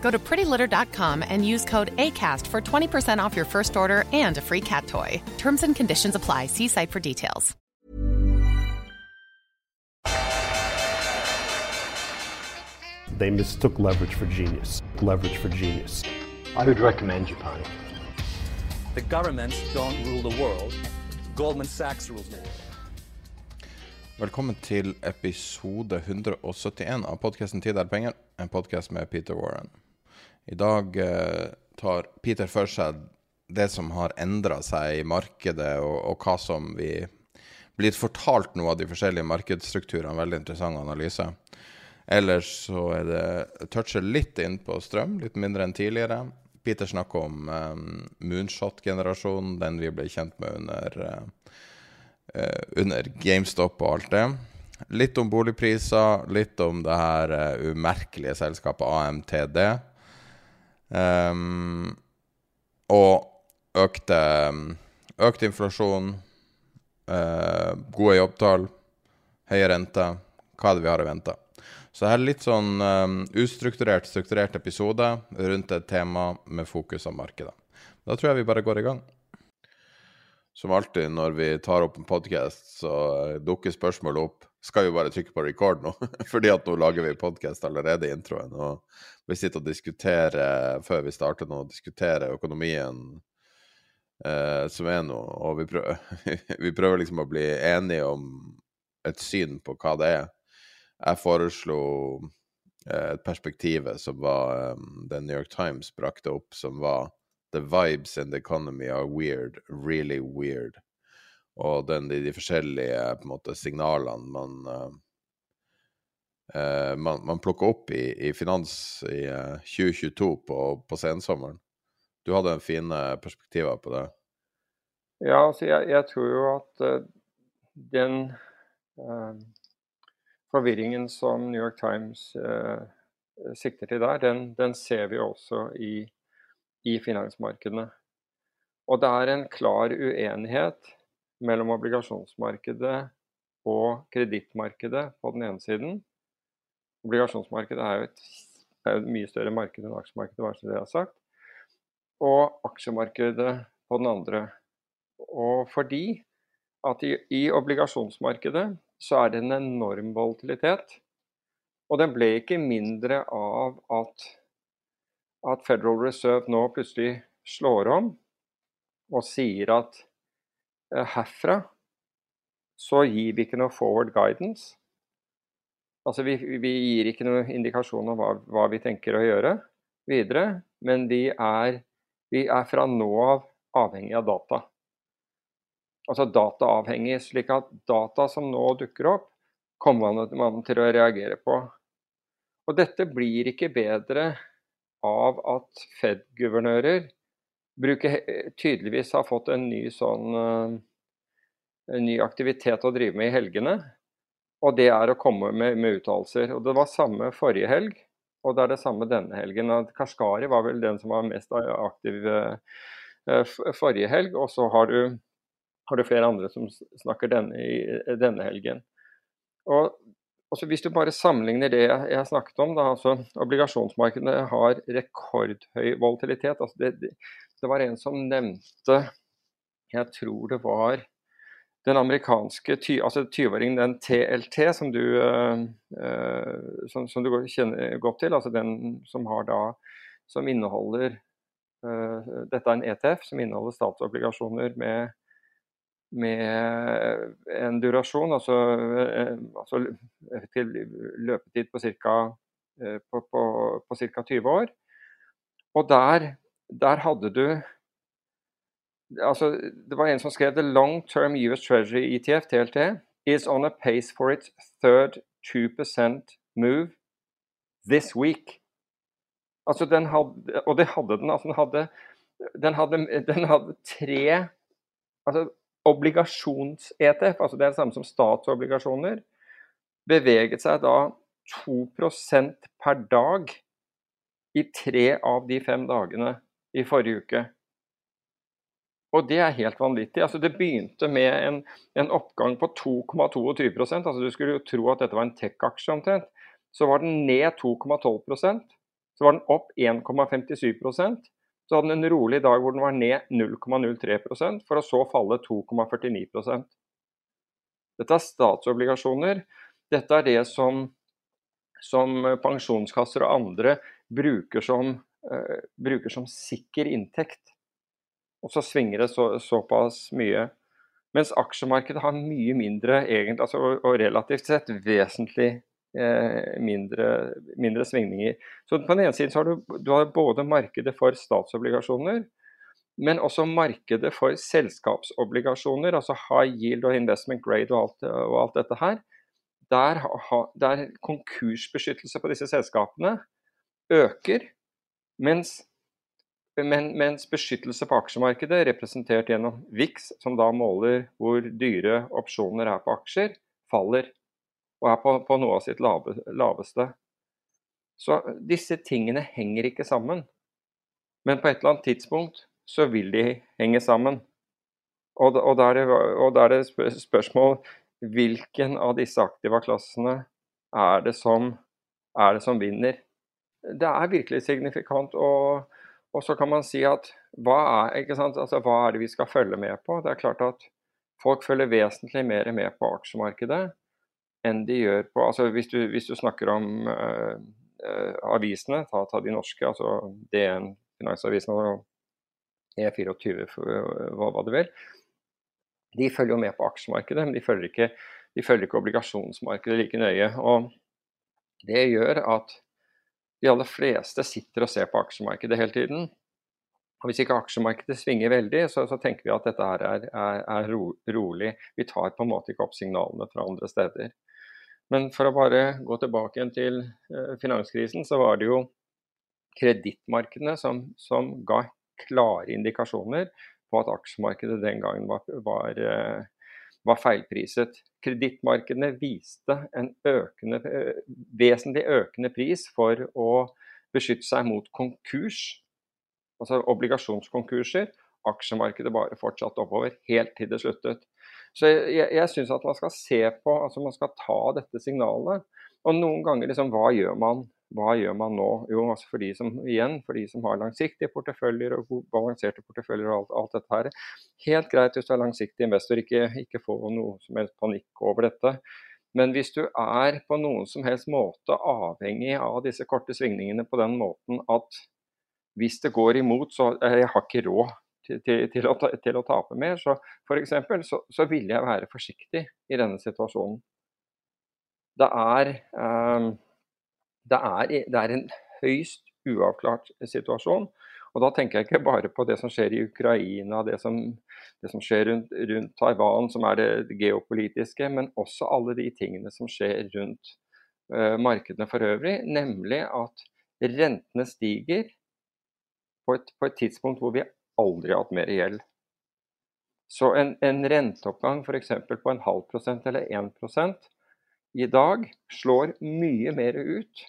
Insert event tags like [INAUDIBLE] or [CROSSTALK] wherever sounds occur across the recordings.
Go to prettylitter.com and use code ACAST for 20% off your first order and a free cat toy. Terms and conditions apply. See site for details. They mistook leverage for genius. Leverage for genius. I would recommend Japan. The governments don't rule the world. Goldman Sachs rules the world. Velkommen til episode 171 av podkasten 'Tid er penger', en podkast med Peter Warren. I dag eh, tar Peter for seg det som har endra seg i markedet, og, og, hva som vi blir fortalt nå av de forskjellige markedsstrukturene. Veldig interessant analyse. Ellers så er det toucher litt inn på strøm, litt mindre enn tidligere. Peter snakker om um, moonshot-generasjonen, den vi ble kjent med under Uh, under GameStop og alt det. Litt om boligpriser, litt om det her uh, umerkelige selskapet AMTD. Um, og økte økt inflasjon, uh, gode jobbtall, høye renter. Hva er det vi har å vente? Så her er litt sånn um, ustrukturert, strukturert episode rundt et tema med fokus av markedet. Da tror jeg vi bare går i gang som alltid når vi tar opp en podkast, så dukker spørsmålet opp. Skal vi bare trykke på record nå? [LAUGHS] Fordi at nå lager vi podkast allerede i introen. Og vi sitter og diskuterer, før vi starter nå, diskuterer økonomien eh, som er nå. Og vi prøver, [LAUGHS] vi prøver liksom å bli enige om et syn på hva det er. Jeg foreslo eh, et perspektiv som var um, det New York Times brakte opp, som var the vibes in the economy are weird, really weird. Og den, de, de, forskjellige måte, signalene man, uh, man, man plukker opp i, i finans i uh, 2022 på, på sensommeren. Du hadde en fine perspektiver på det. Ja, altså jeg, jeg tror jo at uh, den forvirringen som New York Times sikter til der, den, den ser vi også i i finansmarkedene. Og det er en klar uenighet mellom obligasjonsmarkedet og kredittmarkedet på den ene siden. Obligasjonsmarkedet er jo et, er et mye større marked enn aksjemarkedet, bare så det er sagt. Og aksjemarkedet på den andre. Og fordi at i, i obligasjonsmarkedet så er det en enorm volatilitet. Og den ble ikke mindre av at at Federal Reserve nå plutselig slår om og sier at eh, herfra så gir vi ikke noe forward guidance. Altså vi, vi gir ikke noen indikasjon om hva, hva, vi tenker å gjøre videre, men vi er, vi er fra nå av avhengig av data. Altså dataavhengig, slik at data som nå dukker opp, kommer man til å reagere på. Og dette blir ikke bedre av at Fed-guvernører tydeligvis har fått en ny sånn eh, en ny aktivitet å drive med i helgene. Og det er å komme med, med uttalelser. Og det var samme forrige helg, og det er det samme denne helgen. Kashkari var vel den som var mest aktiv uh, forrige helg, og så har du, har du, flere andre som snakker denne, denne helgen. Og Altså hvis du bare sammenligner det jeg snakket om, da, altså obligasjonsmarkedene har rekordhøy volatilitet. Altså det, det, var en som nevnte, jeg tror det var den amerikanske altså 20-åringen, den TLT, som du, uh, som, som du, kjenner godt til. altså Den som da, som inneholder uh, Dette er en ETF som inneholder statsobligasjoner med med en durasjon, altså, eh, altså til løpetid på ca. På, på, på ca. 20 år. Og der, der hadde du altså, Det var en som skrev The long term US Treasury ETF, TLT, is on a pace for its third 2% move this week. Altså den hadde, og det hadde den. altså Den hadde, den hadde, den hadde tre altså Obligasjons-ETF, altså det er det samme som statsobligasjoner, beveget seg da 2% per dag i tre av de fem dagene i forrige uke. Og det er helt vanvittig. Altså det begynte med en, en oppgang på 2,22% altså Du skulle jo tro at dette var en tech-aksje omtrent. Så var den ned 2,12% Så var den opp 1,57 Så hadde den en rolig dag hvor den var ned 0,03% for å så falle 2,49 Dette er statsobligasjoner. Dette er det som, som pensjonskasser og andre bruker som, uh, bruker som sikker inntekt. Og så svinger det så, såpass mye. Mens aksjemarkedet har mye mindre, egentlig, altså, og relativt sett vesentlig Eh, mindre, mindre, svingninger. Så På den ene siden så har du, du har både markedet for statsobligasjoner, men også markedet for selskapsobligasjoner, altså high yield og investment grade og alt, og alt dette her. Der, der konkursbeskyttelse på disse selskapene øker, mens, men, mens beskyttelse på aksjemarkedet, representert gjennom VIX, som da måler hvor dyre opsjoner er på aksjer, faller og er på, på noe av sitt lave, laveste. Så disse tingene henger ikke sammen. Men på et eller annet tidspunkt så vil de henge sammen. Og, og, da, er er det spørsmål hvilken av disse aktiva-klassene er, det som, er det som vinner. Det er virkelig signifikant. Og, og så kan man si at hva er, altså, hva er det vi skal følge med på? Det er klart at folk følger vesentlig mer med på aksjemarkedet enn de gjør på altså Hvis du, hvis du snakker om uh, uh, avisene, ta, ta, de norske, altså DN, Finansavisen og E24, hva, hva du vil, de følger jo med på aksjemarkedet, men de følger ikke, de følger ikke obligasjonsmarkedet like nøye. og Det gjør at de aller fleste sitter og ser på aksjemarkedet hele tiden. Og Hvis ikke aksjemarkedet svinger veldig, så, så tenker vi at dette her er, er, er ro, rolig. Vi tar på en måte ikke opp signalene fra andre steder. Men for å bare gå tilbake til eh, finanskrisen, så var det jo kredittmarkedene som, som, ga klare indikasjoner på at aksjemarkedet den gangen var, var, eh, var feilpriset. Kredittmarkedene viste en økende, eh, vesentlig økende pris for å beskytte seg mot konkurs, altså obligasjonskonkurser. Aksjemarkedet bare fortsatte oppover helt til det sluttet. Så jeg, jeg syns at man skal se på, altså man skal ta dette signalet. Og noen ganger liksom, hva gjør man? Hva gjør man nå? Jo, altså for de som igjen, for de som har langsiktige porteføljer og balanserte porteføljer og alt, alt, dette her. Helt greit hvis du er langsiktig investor, ikke, ikke få noe som helst panikk over dette. Men hvis du er på noen som helst måte avhengig av disse korte svingningene på den måten at hvis det går imot, så jeg har ikke råd til, til, å, til, å, tape mer. Så f.eks. Så, så ville jeg være forsiktig i denne situasjonen. Det er, um, det er, det er en høyst uavklart situasjon. Og da tenker jeg ikke bare på det som skjer i Ukraina, det som, det som skjer rundt, rundt, Taiwan, som er det geopolitiske, men også alle de tingene som skjer rundt uh, markedene for øvrig. Nemlig at rentene stiger på et, på et tidspunkt hvor vi aldri har hatt mer gjeld. Så en, en renteoppgang f.eks. på en halv prosent eller 1 i dag slår mye mer ut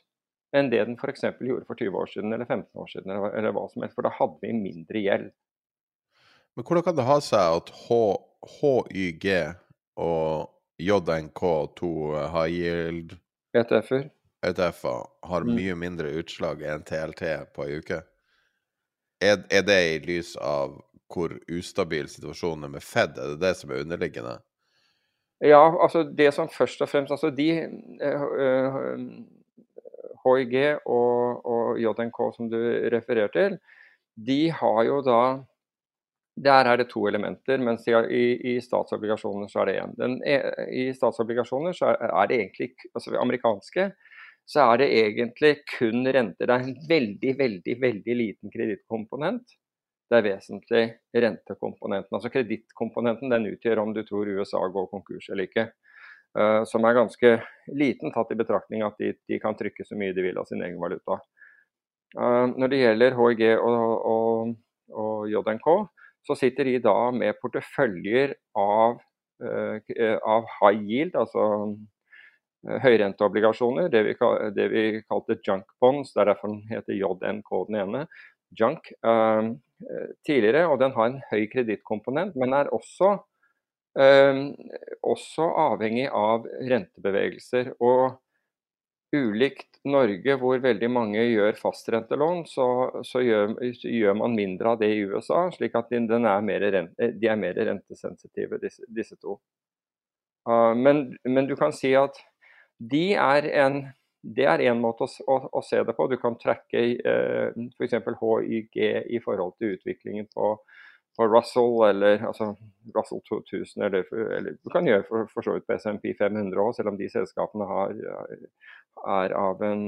enn det den f.eks. gjorde for 20 år siden eller 15 år siden, eller, eller hva som helst, for da hadde vi mindre gjeld. Men hvordan kan det ha seg at H, HYG og JNK, to high yield ETF-er, ETF-er har mm. mye mindre utslag enn TLT på ei uke? Er, er, det i lys av hvor ustabil situasjonen er med Fed? Er det det som er underliggende? Ja, altså det som først og fremst Altså de uh, uh, HIG og, og, JNK som du refererer til, de har jo da Der er det to elementer, mens i, i statsobligasjoner så er det én. E, I statsobligasjoner så er det egentlig, altså amerikanske, så er det egentlig kun renter. Det er en veldig, veldig, veldig liten kredittkomponent. Det er vesentlig rentekomponenten. Altså Kredittkomponenten den utgjør om du tror USA går konkurs eller ikke. Uh, som er ganske liten, tatt i betraktning at de, de, kan trykke så mye de vil av sin egen valuta. Uh, når det gjelder HIG og, og, og JNK, så sitter de da med porteføljer av, uh, av high yield, altså høyrenteobligasjoner, det vi, det vi, kalte junk bonds, det er derfor den heter JNK den ene, junk, tidligere. Og den har en høy kredittkomponent, men er også, også avhengig av rentebevegelser. Og ulikt Norge, hvor veldig mange gjør fastrentelån, så, så gjør, gjør, man mindre av det i USA, slik at de, er, mer rente, de er mer rentesensitive, disse, disse to. Uh, men, men, du kan si at de er en, det er en måte å, å, å, se det på. Du kan trekke uh, f.eks. HYG i forhold til utviklingen på, på Russell, eller altså Russell 2000, eller, eller du kan gjøre for, for så vidt på SMP 500 òg, selv om de selskapene har er av en,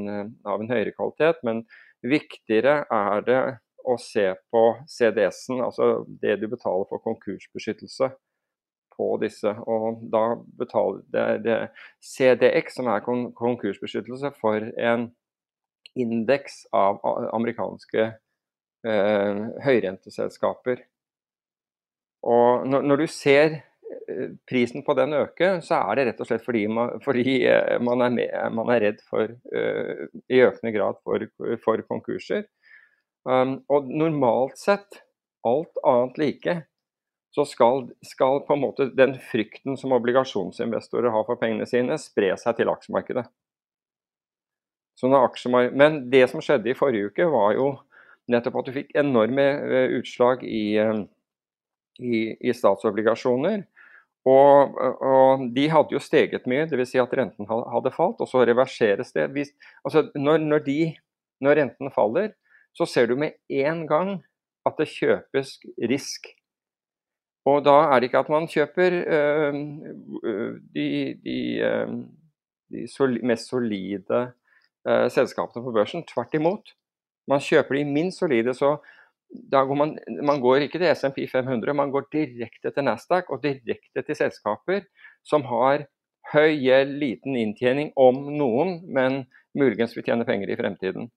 av en, høyere kvalitet. Men viktigere er det å se på CDS-en, altså det du betaler for konkursbeskyttelse på disse. Og da betaler det, det CDX, som er kon konkursbeskyttelse for en indeks av amerikanske eh, høyrenteselskaper. Og når, når, du ser Eh, prisen på den øke, så er det rett og slett fordi man, fordi eh, man, er, med, man er, redd for uh, i økende grad for, for konkurser. Um, og normalt sett, alt annet like, så skal, skal, på en måte den frykten som obligasjonsinvestorer har for pengene sine, spre seg til aksjemarkedet. Men det som skjedde i forrige uke, var jo nettopp at du fikk enorme utslag i, i, i statsobligasjoner. Og, og, de hadde jo steget mye, dvs. Si at renten hadde falt, og så reverseres det. Hvis, altså når, når, de, når, renten faller, så ser du med en gang at det kjøpes risk. Og da er det ikke at man kjøper øh, de, de, de soli, mest solide øh, selskapene på børsen. Tvert imot. Man kjøper de minst solide. så går man, man, går ikke til SMP 500, man går direkte til Nasdaq og direkte til selskaper som har høy gjeld, liten inntjening, om noen, men muligens vil tjene penger i fremtiden.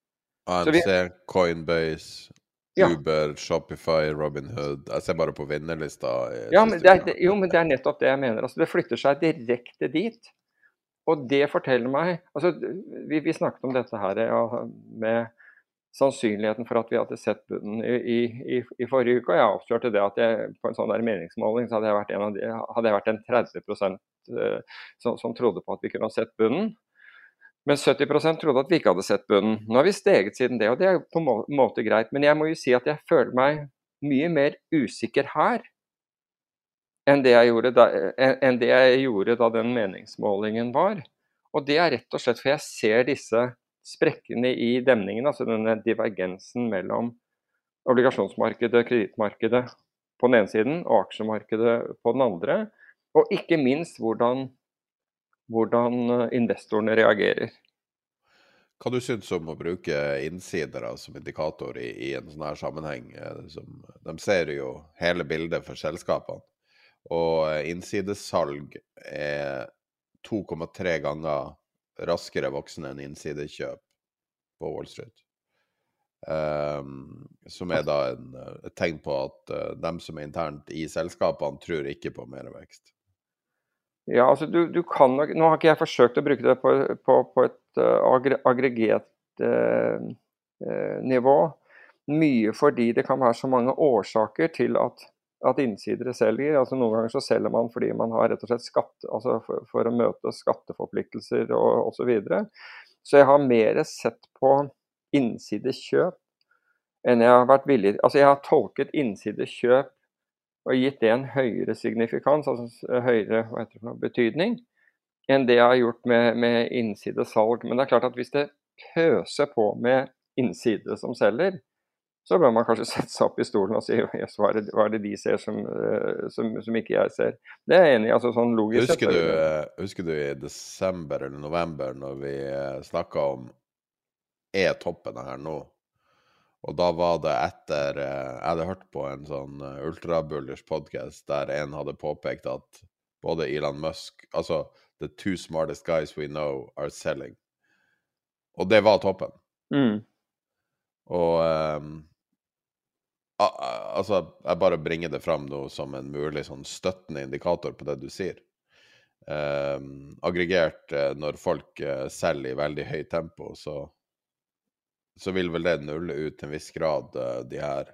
AMC, vi, Coinbase, ja. Uber, Shopify, Robinhood Jeg ser bare på vinnerlista. Ja, men er, jo, men det er nettopp det jeg mener. Altså, det flytter seg direkte dit. Og det forteller meg altså, vi, vi snakket om dette her med sannsynligheten for at vi hadde sett bunnen i, i, i, forrige uke. Og jeg avslørte det at jeg, på en sånn der meningsmåling så hadde jeg vært en, de, hadde jeg vært en 30 uh, som, som, trodde på at vi kunne ha sett bunnen. Men 70% trodde at vi ikke hadde sett bunnen. Nå har vi steget siden det, og det er på en må måte greit. Men jeg må jo si at jeg føler meg mye mer usikker her enn det jeg gjorde da, enn det jeg gjorde da den meningsmålingen var. Og det er rett og slett for jeg ser disse sprekkene i demningen, altså denne divergensen mellom obligasjonsmarkedet, kredittmarkedet på den ene siden og aksjemarkedet på den andre. Og ikke minst hvordan, hvordan eh, investorene reagerer. Hva du syns om å bruke innsidere som indikator i, i en sånn her sammenheng? Eh, som, de ser jo hele bildet for selskapene. Og eh, innsidesalg er 2,3 ganger raskere voksende enn innsidekjøp på Wall Street. Um, som er da en, et tegn på at uh, dem som er internt i selskapene, tror ikke på mer vekst. Ja, altså du, du, kan nok Nå har ikke jeg forsøkt å bruke det på, på, på et uh, aggregert uh, nivå. Mye fordi det kan være så mange årsaker til at at innsidere selger. altså Noen ganger så selger man fordi man har rett og slett skatt, altså for, for å møte skatteforpliktelser og osv. Så, videre. så jeg har mer sett på innsidekjøp enn jeg har vært villig Altså jeg har tolket innsidekjøp og gitt det en høyere signifikans, altså høyere det, betydning, enn det jeg har gjort med, med innsidesalg. Men det er klart at hvis det pøser på med innside som selger, så bør man kanskje [LAUGHS] sette seg opp i stolen og si yes, hva, er det, hva er det de ser som, eh, som, som, ikke jeg ser. Det er jeg enig i. altså sånn logisk husker du, eh, husker du i desember eller november når vi eh, snakka om er toppen her nå? Og da var det etter Jeg hadde hørt på en sånn ultrabullish podcast der en hadde påpekt at både Elon Musk Altså, the two smartest guys we know are selling. Og det var toppen. Mm. Og um, Altså, jeg bare bringer det fram nå som en mulig sånn støttende indikator på det du sier. Um, aggregert uh, når folk uh, selger i veldig høyt tempo, så, så vil vel det nulle ut til en viss grad uh, de her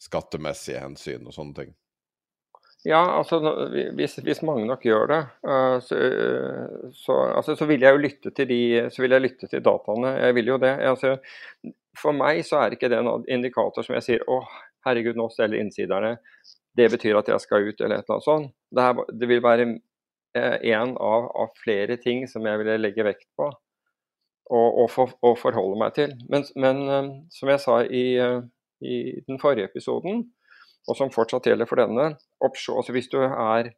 skattemessige hensyn og sånne ting. Ja, altså hvis, hvis mange nok gjør det, så, så, altså, så, vil jeg jo lytte til de, så vil jeg lytte til dataene. Jeg vil jo det. Altså, for meg så er ikke det en indikator som jeg sier åh, herregud, nå selger innsiderne. Det betyr at jeg skal ut, eller et eller annet sånt. Det, her, det vil være eh, en av, av, flere ting som jeg ville legge vekt på og, og, for, og forholde meg til. Men, men eh, som jeg sa i, eh, i, den forrige episoden, og som fortsatt gjelder for denne, option, altså hvis, du er,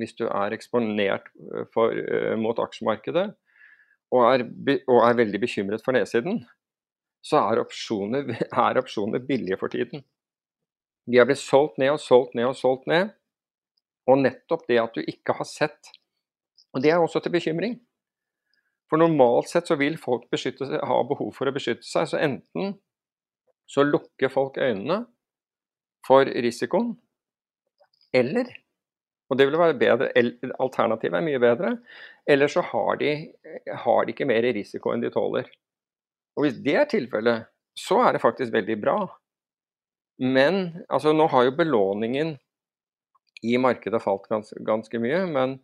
hvis du er eksponert for, mot aksjemarkedet og er, og er veldig bekymret for nedsiden, så er opsjoner, [LAUGHS] er opsjoner billige for tiden. De har blitt solgt ned og solgt ned og solgt ned. Og nettopp det at du ikke har sett Og det er også til bekymring. For normalt sett så vil folk beskytte, ha behov for å beskytte seg, så enten så lukker folk øynene for risikoen, eller og det vil være bedre, Alternativet er mye bedre. Eller så har de, har de ikke mer risiko enn de tåler. Og hvis det er tilfellet, så er det faktisk veldig bra. Men altså, nå har jo belåningen i markedet falt gans, ganske mye, men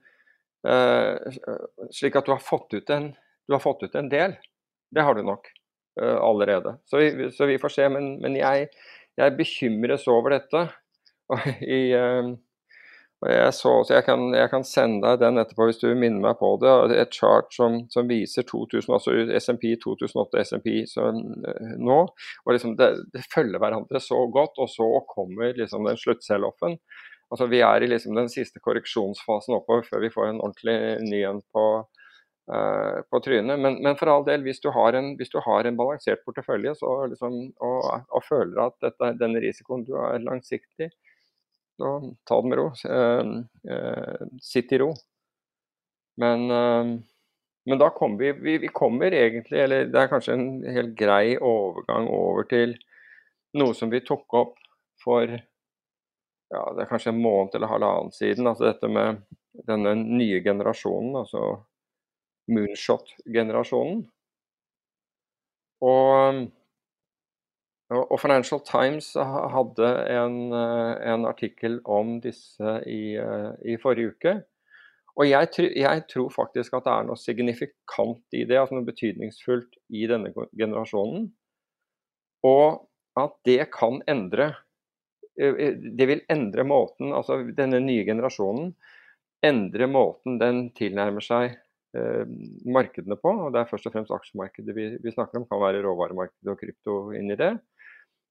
uh, slik at du har fått ut en, har fått ut en del. Det har du nok uh, allerede. Så vi, så vi, får se. Men, men jeg, jeg bekymres over dette. [LAUGHS] I, uh, jeg, så, jeg, kan, jeg, kan, sende deg den etterpå hvis du minner meg på det. Et chart som, som viser 2000, altså SMP 2008 SMP så, nå. og liksom det, det, følger hverandre så godt, og så kommer liksom den sluttselloffen. Altså, vi er i liksom den siste korreksjonsfasen oppover før vi får en ordentlig ny en på, uh, på trynet. Men, men, for all del, hvis du har en, du har en balansert portefølje så, liksom, og, og, føler at dette, denne risikoen du er langsiktig, så ta det med ro. Eh, sitt i ro. Men, eh, men da kommer vi, vi, vi kommer egentlig, eller det er kanskje en helt grei overgang over til noe som vi tok opp for ja, det er kanskje en måned eller halvannen siden. altså Dette med denne nye generasjonen, altså moonshot-generasjonen. Og og Financial Times hadde en, eh, en artikkel om disse i, eh, i forrige uke. Og jeg, jeg, tror faktisk at det er noe signifikant i det, altså noe betydningsfullt i denne generasjonen. Og at det kan endre eh, Det vil endre måten, altså denne nye generasjonen, endre måten den tilnærmer seg markedene på. Og det er først og fremst aksjemarkedet vi, vi snakker om, kan være råvaremarkedet og krypto inn i det.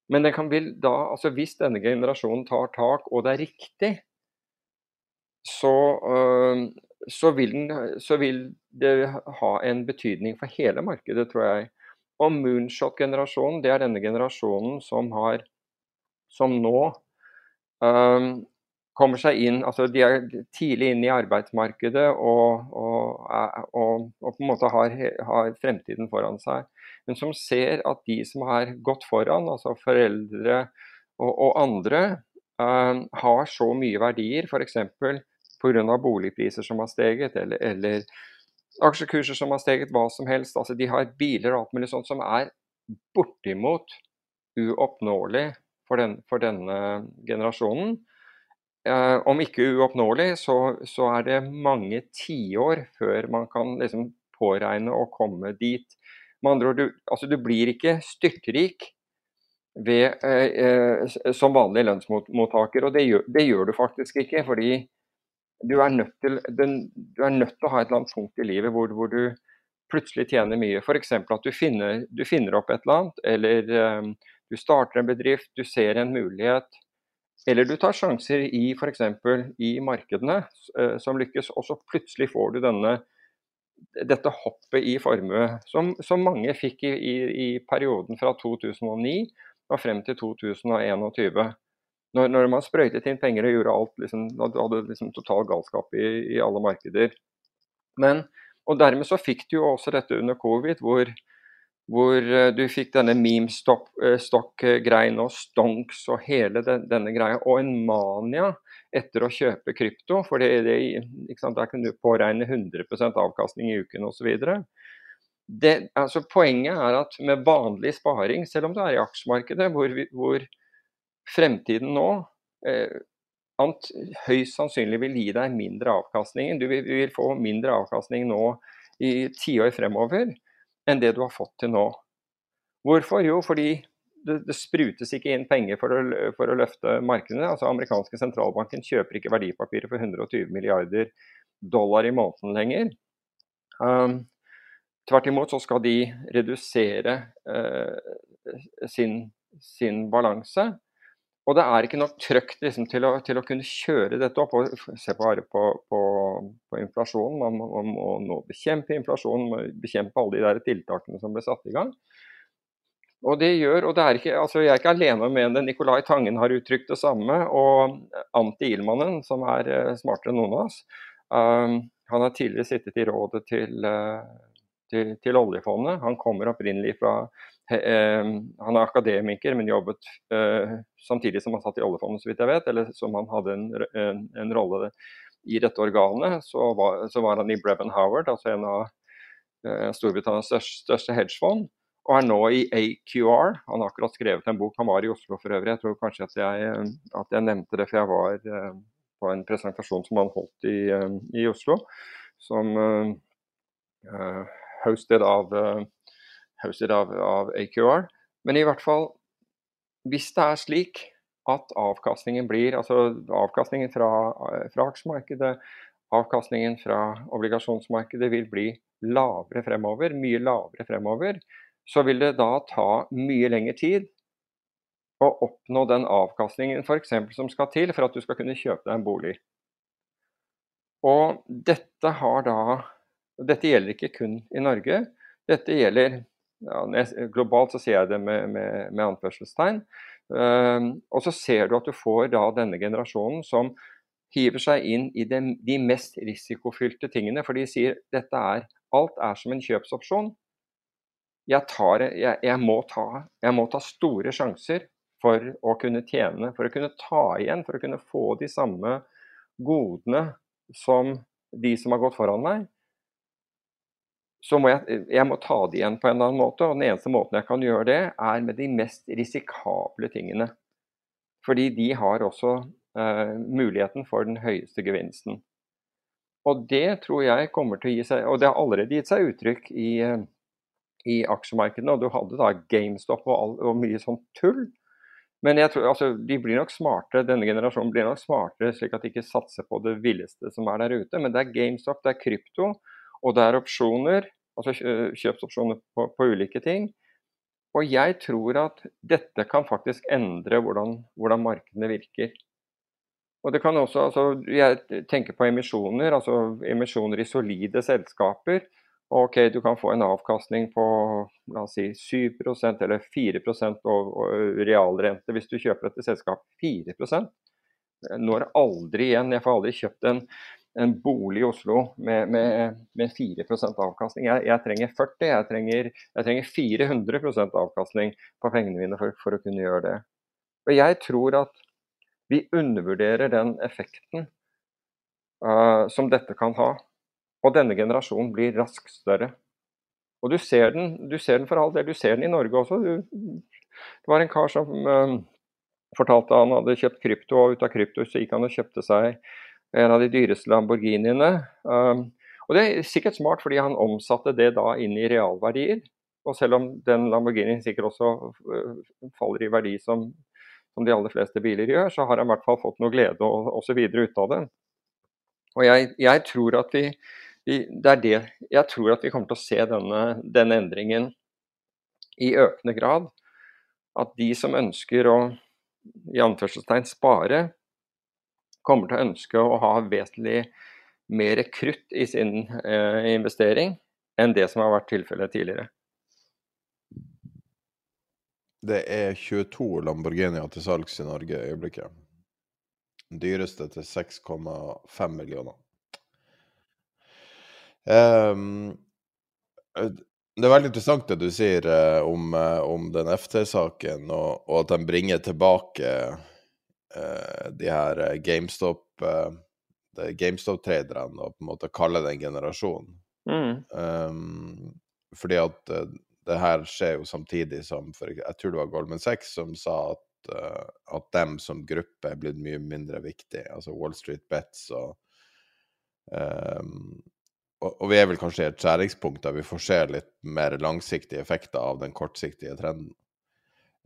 Men den kan vil da, altså hvis denne generasjonen tar tak, og det er riktig, så, øh, så, vil den, så, vil det ha en betydning for hele markedet, tror jeg. Og moonshot-generasjonen, det er denne generasjonen som har som nå um, kommer seg inn altså De er tidlig inn i arbeidsmarkedet og, og, og, og på en måte har, har, fremtiden foran seg. Men som ser at de som har gått foran, altså foreldre og, andre, uh, har så mye verdier, f.eks. pga. boligpriser som har steget, eller, eller aksjekurser som har steget, hva som helst. Altså, de har biler og alt mulig sånt som er bortimot uoppnåelig for, den, for denne generasjonen. Eh, om ikke uoppnåelig, så, så, er det mange tiår før man kan liksom påregne å komme dit. Med andre ord, du, altså du blir ikke styrtrik ved, eh, eh, som vanlig lønnsmottaker, og det gjør, det gjør, du faktisk ikke. fordi du er, til, den, du er nødt til, å ha et eller annet punkt i livet hvor, hvor du plutselig tjener mye. F.eks. at du finner, du finner, opp et eller annet, eller um, du starter en bedrift, du ser en mulighet. Eller du tar sjanser i f.eks. i markedene eh, som lykkes, og så plutselig får du denne, dette hoppet i formue, som, som mange fikk i, i, i, perioden fra 2009 og frem til 2021. Når, når man sprøytet inn penger og gjorde alt, liksom, hadde liksom total galskap i, i alle markeder. Men, og dermed så fikk du jo også dette under covid, hvor hvor eh, du fikk denne meme-stokk-greien og stonks og hele den, denne greia, og en mania etter å kjøpe krypto. For det, det, der kunne du påregne 100 avkastning i uken osv. Altså, poenget er at med vanlig sparing, selv om du er i aksjemarkedet, hvor, hvor fremtiden nå eh, ant, høyst sannsynlig vil gi deg mindre avkastning. Du vil, vil få mindre avkastning nå i tiår fremover enn det du har fått til nå. Hvorfor? Jo, fordi det, det sprutes ikke inn penger for å, for å, løfte markedene. Altså amerikanske sentralbanken kjøper ikke verdipapirer for 120 milliarder dollar i måneden lenger. Um, tvert imot så skal de redusere uh, sin, sin balanse. Og det er ikke nok trøkk liksom, til, til, å, kunne kjøre dette opp. og Se bare på, på, på inflasjonen. Man man må, nå bekjempe inflasjonen, bekjempe alle de der tiltakene som ble satt i gang. Og det gjør, og det er ikke, altså Jeg er ikke alene med det. Nicolai Tangen har uttrykt det samme. Og Anti Ilmanen, som er uh, smartere enn noen av oss, um, han har tidligere sittet i rådet til, uh, til, til oljefondet. Han kommer opprinnelig fra han er akademiker, men jobbet samtidig som han satt i oljefondet, så vidt jeg vet, eller som han hadde en, en, en rolle i dette organet. Så var, så var, han i Brevin Howard, altså en av Storbritannias største hedgefond, og er nå i AQR. Han har akkurat skrevet en bok, han var i Oslo for øvrig. Jeg tror kanskje at jeg, at jeg nevnte det, for jeg var uh, på en presentasjon som han holdt i, i Oslo, som hosted av hosted av, av, AQR. Men i hvert fall, hvis det er slik at avkastningen blir altså avkastningen fra, fra aksjemarkedet, avkastningen fra obligasjonsmarkedet vil bli lavere fremover, mye lavere fremover, så vil det da ta mye lengre tid å oppnå den avkastningen for eksempel, som skal til for at du skal kunne kjøpe deg en bolig. Og dette, da, dette gjelder ikke kun i Norge. Dette gjelder ja, Globalt så sier jeg det med, med, med anførselstegn. Uh, og så ser du at du får da denne generasjonen som hiver seg inn i de, de mest risikofylte tingene. For de sier dette er Alt er som en kjøpsopsjon. Jeg, tar, jeg, jeg, må ta, jeg må ta store sjanser for å kunne tjene, for å kunne ta igjen, for å kunne få de samme godene som de som har gått foran meg så må jeg, jeg må ta det igjen på en eller annen måte. Og den eneste måten jeg kan gjøre det, er med de mest risikable tingene. Fordi de har også eh, muligheten for den høyeste gevinsten. Og det tror jeg kommer til å gi seg Og det har allerede gitt seg uttrykk i, eh, i aksjemarkedene. Og du hadde da GameStop og, all, og mye sånn tull. Men jeg tror, altså, de blir nok smartere, denne generasjonen blir nok smartere, slik at de ikke satser på det villeste som er der ute. Men det er GameStop, det er krypto, og det er opsjoner altså kjøpsopsjoner på, på, ulike ting. Og jeg tror at dette kan faktisk endre hvordan, hvordan markedene virker. Og det kan også, altså, Jeg tenker på emisjoner, altså emisjoner i solide selskaper. Ok, du kan få en avkastning på la oss si 7 eller 4 og, og realrente hvis du kjøper dette selskapet. 4% Når aldri igjen. Jeg får aldri kjøpt en en bolig i Oslo med, med, med 4 avkastning. Jeg, jeg, trenger 40, jeg trenger, jeg trenger 400% avkastning på pengene mine for, for, å kunne gjøre det. Og jeg tror at vi undervurderer den effekten uh, som dette kan ha. Og denne generasjonen blir raskt større. Og du ser den, du ser den for all del, du ser den i Norge også. Du, det var en kar som uh, fortalte han hadde kjøpt krypto, og ut av krypto så gikk han og kjøpte seg en av de dyreste Lamborghiniene. Um, og det er sikkert smart, fordi han omsatte det da inn i realverdier. Og selv om den Lamborghinien sikkert også uh, faller i verdi som, som, de aller fleste biler gjør, så har han i hvert fall fått noe glede og osv. ut av det. Og jeg, jeg, tror at vi, det er det, jeg tror at vi kommer til å se denne, denne endringen i økende grad. at de som ønsker å i anførselstegn spare, kommer til å ønske å ha vesentlig mer krutt i sin eh, investering enn det som har vært tilfellet tidligere. Det er 22 Lamborghinier til salgs i Norge i øyeblikket. Dyreste til 6,5 millioner. Um, det er veldig interessant det du sier uh, om, uh, om, den FT-saken, og, og, at de bringer tilbake uh, de her GameStop GameStop-traderne, og på en måte kaller det en generasjon. Mm. Um, fordi at det her skjer jo samtidig som for, Jeg tror det var Goldman Sachs som sa at, at dem som gruppe er blitt mye mindre viktig. Altså Wall Street Bets og um, og, vi er vel kanskje i et skjæringspunkt der vi får se litt mer langsiktige effekter av den kortsiktige trenden.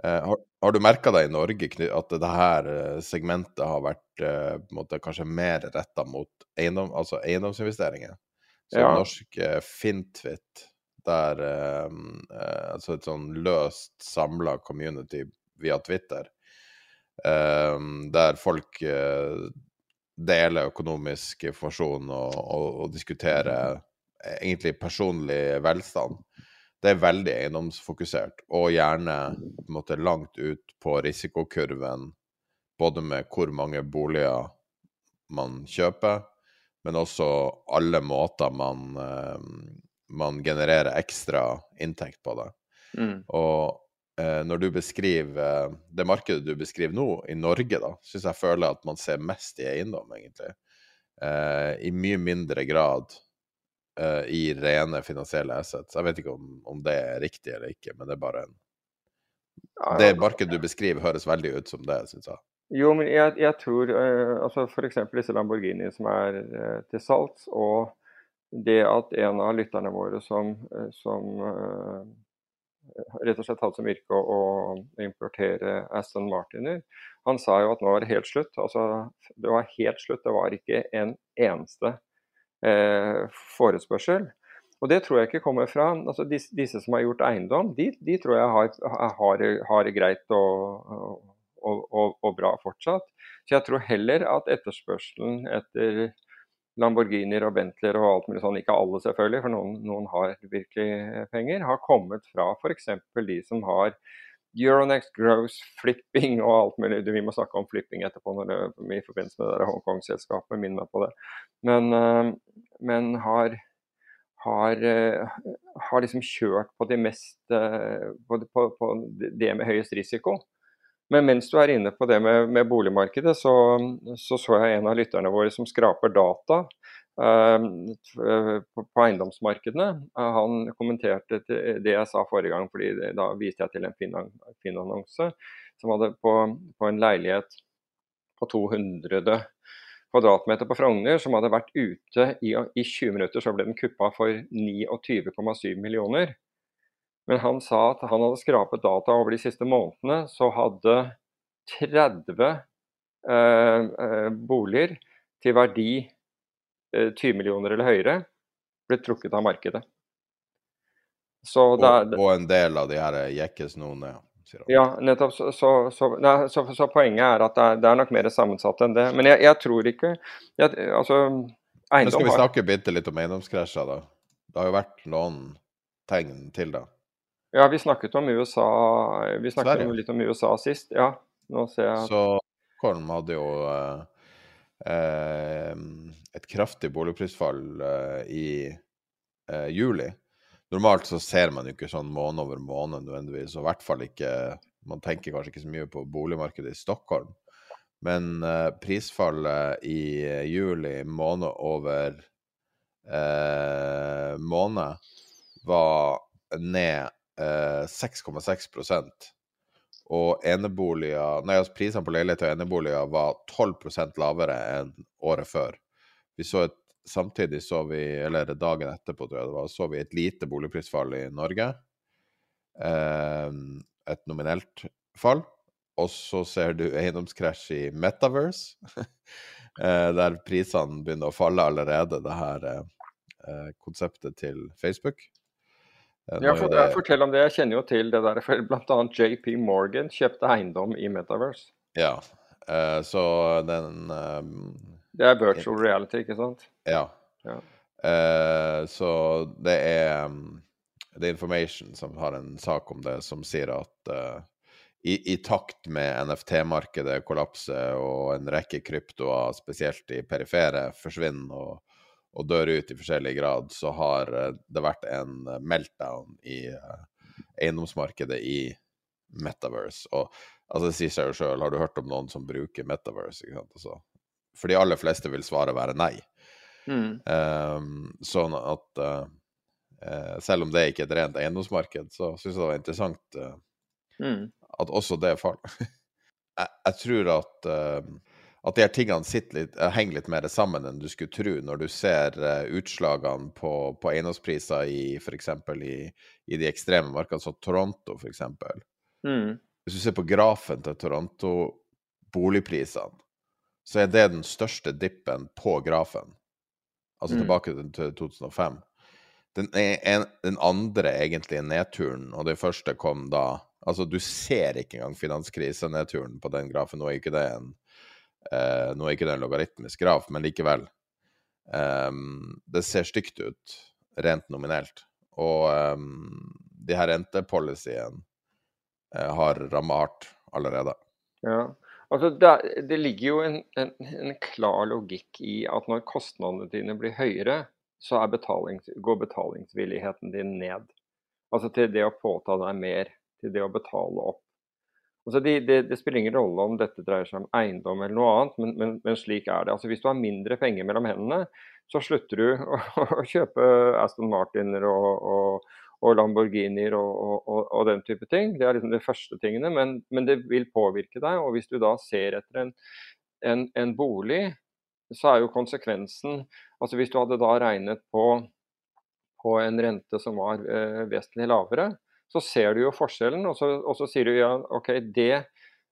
Eh, har, har, du merka deg i Norge at det her eh, segmentet har vært eh, måte, kanskje mer retta mot eiendom, altså eiendomsinvesteringer? Så ja. norsk eh, Fintwit, der eh, eh, altså et sånn løst samla community via Twitter, der folk dele økonomisk informasjon og, og, og diskutere egentlig personlig velstand. Det er veldig eiendomsfokusert, og gjerne på en måte langt ut på risikokurven, både med hvor mange boliger man kjøper, men også alle måter man, eh, man genererer ekstra inntekt på det. Mm. Og Eh, når du beskriver eh, det markedet du beskriver nå, i Norge, da, syns jeg føler at man ser mest i eiendom, egentlig. Eh, I mye mindre grad i rene finansielle assets. Jeg vet ikke om, om, det er riktig eller ikke, men det er bare en Det markedet du beskriver, høres veldig ut som det, syns jeg. Jo, men jeg, jeg tror uh, altså F.eks. disse Lamborghini som er uh, til salgs, og det at en av lytterne våre som, uh, som rett og slett hadde som yrke å, importere Aston Martiner. Han sa jo at nå var det helt slutt. Altså, det var helt slutt. Det var ikke en eneste eh, forespørsel. Og det tror jeg ikke kommer fra altså disse, disse som har gjort eiendom, de, de tror jeg har, har det greit og, og, og, og, bra fortsatt. Så jeg tror heller at etterspørselen etter Lamborghinier og Bentleyer og alt mulig sånn, ikke alle selvfølgelig, for noen, noen har virkelig penger, har kommet fra f.eks. de som har Euronext Gross, flipping og alt mulig. Vi må snakke om flipping etterpå når det, i forbindelse med det Hongkong-selskapet. Minn meg på det. Men, uh, men har, har, uh, har, liksom kjørt på, de mest, på, på, på det med høyest risiko. Men mens du er inne på det med, med boligmarkedet, så, så, så jeg en av lytterne våre som skraper data uh, på, på, eiendomsmarkedene. Uh, han kommenterte det jeg sa forrige gang, fordi da viste jeg til en fin annonse som hadde på, på, en leilighet på 200 kvadratmeter på Frogner, som hadde vært ute i, i 20 minutter, så ble den kuppa for 29,7 millioner. Men han sa at han hadde skrapet data over de siste månedene, så hadde 30 eh, eh, boliger til verdi eh, 20 millioner eller høyere blitt trukket av markedet. Og, og, en del av de her jekkes nå ned? Ja, nettopp. Så, så, så, nei, så, poenget er at det er, det er, nok mer sammensatt enn det. Men jeg, jeg tror ikke jeg, altså, Men Skal vi snakke bitte litt om eiendomskrasjer, da? Det har jo vært noen tegn til det. Ja, vi snakket om USA Vi snakket Sverige. litt om USA sist. Ja, nå ser jeg Så Korn hadde jo eh, eh, et kraftig boligprisfall eh, i eh, juli. Normalt så ser man jo ikke sånn måned over måned nødvendigvis, og i hvert fall ikke Man tenker kanskje ikke så mye på boligmarkedet i Stockholm. Men eh, prisfallet i eh, juli måned over måned var ned 6,6 eh, og eneboliger Nei, altså prisene på leiligheter og eneboliger var 12% lavere enn året før. Vi så et, samtidig så vi, eller dagen etterpå, tror jeg det var, så vi et lite boligprisfall i Norge. Eh, et nominelt fall. Og så ser du eiendomskrasj i Metaverse, [LAUGHS] eh, der prisene begynner å falle allerede, det her konseptet til Facebook. Eh, Ja, for, jeg fortell om det. Jeg kjenner jo til det der. for annet JP Morgan kjøpte eiendom i Metaverse. ja. uh, så den eh, Det er virtual reality, ikke sant? Ja. Ja. Uh, så det er um, The Information som har en sak om det, som sier at uh, i, i takt med NFT-markedet kollapser og en rekke kryptoer, spesielt i perifere, forsvinner og, og dør ut i forskjellig grad, så har eh, det vært en eh, meltdown i eh, eiendomsmarkedet i Metaverse. Og altså, det sier seg jo sjøl, har du hørt om noen som bruker Metaverse? Ikke sant? Altså, for de aller fleste vil svaret være nei. Mm. Um, sånn at eh, selv om det ikke er et rent eiendomsmarked, så syns jeg det var interessant uh, Mm. at også det faller. [LAUGHS] jeg, jeg tror at eh, at de her tingene litt, eh, henger litt mer sammen enn du skulle tro, når du ser eh, utslagene på, på eiendomspriser i f.eks. I, i de ekstreme markedene, som Toronto f.eks. Mm. Hvis du ser på grafen til Toronto, boligprisene, så er det den største dippen på grafen. Altså Mm. tilbake til til 2005. Den, en, den andre egentlige nedturen, og det første kom da Altså, du ser ikke engang finanskrisenedturen på den grafen. Nå er ikke det en, eh, nå er ikke det en logaritmisk graf, men likevel. Ehm, det ser stygt ut, rent nominelt. Og um, de her rentepolicyene eh, har ramma hardt allerede. Ja. Altså, det, det ligger jo en, en, en klar logikk i at når kostnadene dine blir høyere, så betalings, går betalingsvilligheten din ned. Altså til det å påta deg mer, til det å betale opp. Altså det, det, det spiller ingen rolle om dette dreier seg om eiendom eller noe annet, men, men, men slik er det. Altså Hvis du har mindre penger mellom hendene, så slutter du [LAUGHS] å, å kjøpe Aston Martiner og, og, og Lamborghinier og, og den type ting. Det er liksom de første tingene, men, men det vil påvirke deg. Og hvis du da ser etter en, en, en bolig, så er jo konsekvensen Altså hvis du hadde da regnet på, på en rente som var eh, vesentlig lavere, så ser du jo forskjellen, og så, og så sier du ja, OK, det,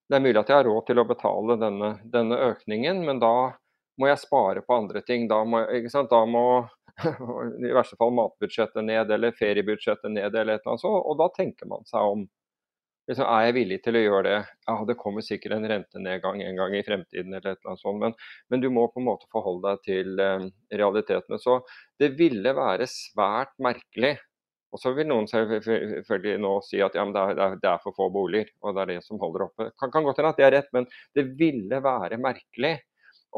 det er mulig at jeg har råd til å betale denne, denne økningen, men da må jeg spare på andre ting. Da må? Da må [LAUGHS] i verste fall matbudsjettet ned, eller feriebudsjettet ned, eller et eller annet sånt. Og da tenker man seg om. Liksom, er jeg villig til å gjøre det? Ja, det kommer sikkert en rentenedgang en gang i fremtiden, eller et eller annet sånt, men, men du må på en måte forholde deg til eh, realitetene. Så det ville være svært merkelig. Og så vil noen selvfølgelig nå si at ja, det, er, det, er, for få boliger, og det er det som holder oppe. Kan, kan godt hende at det er rett, men det ville være merkelig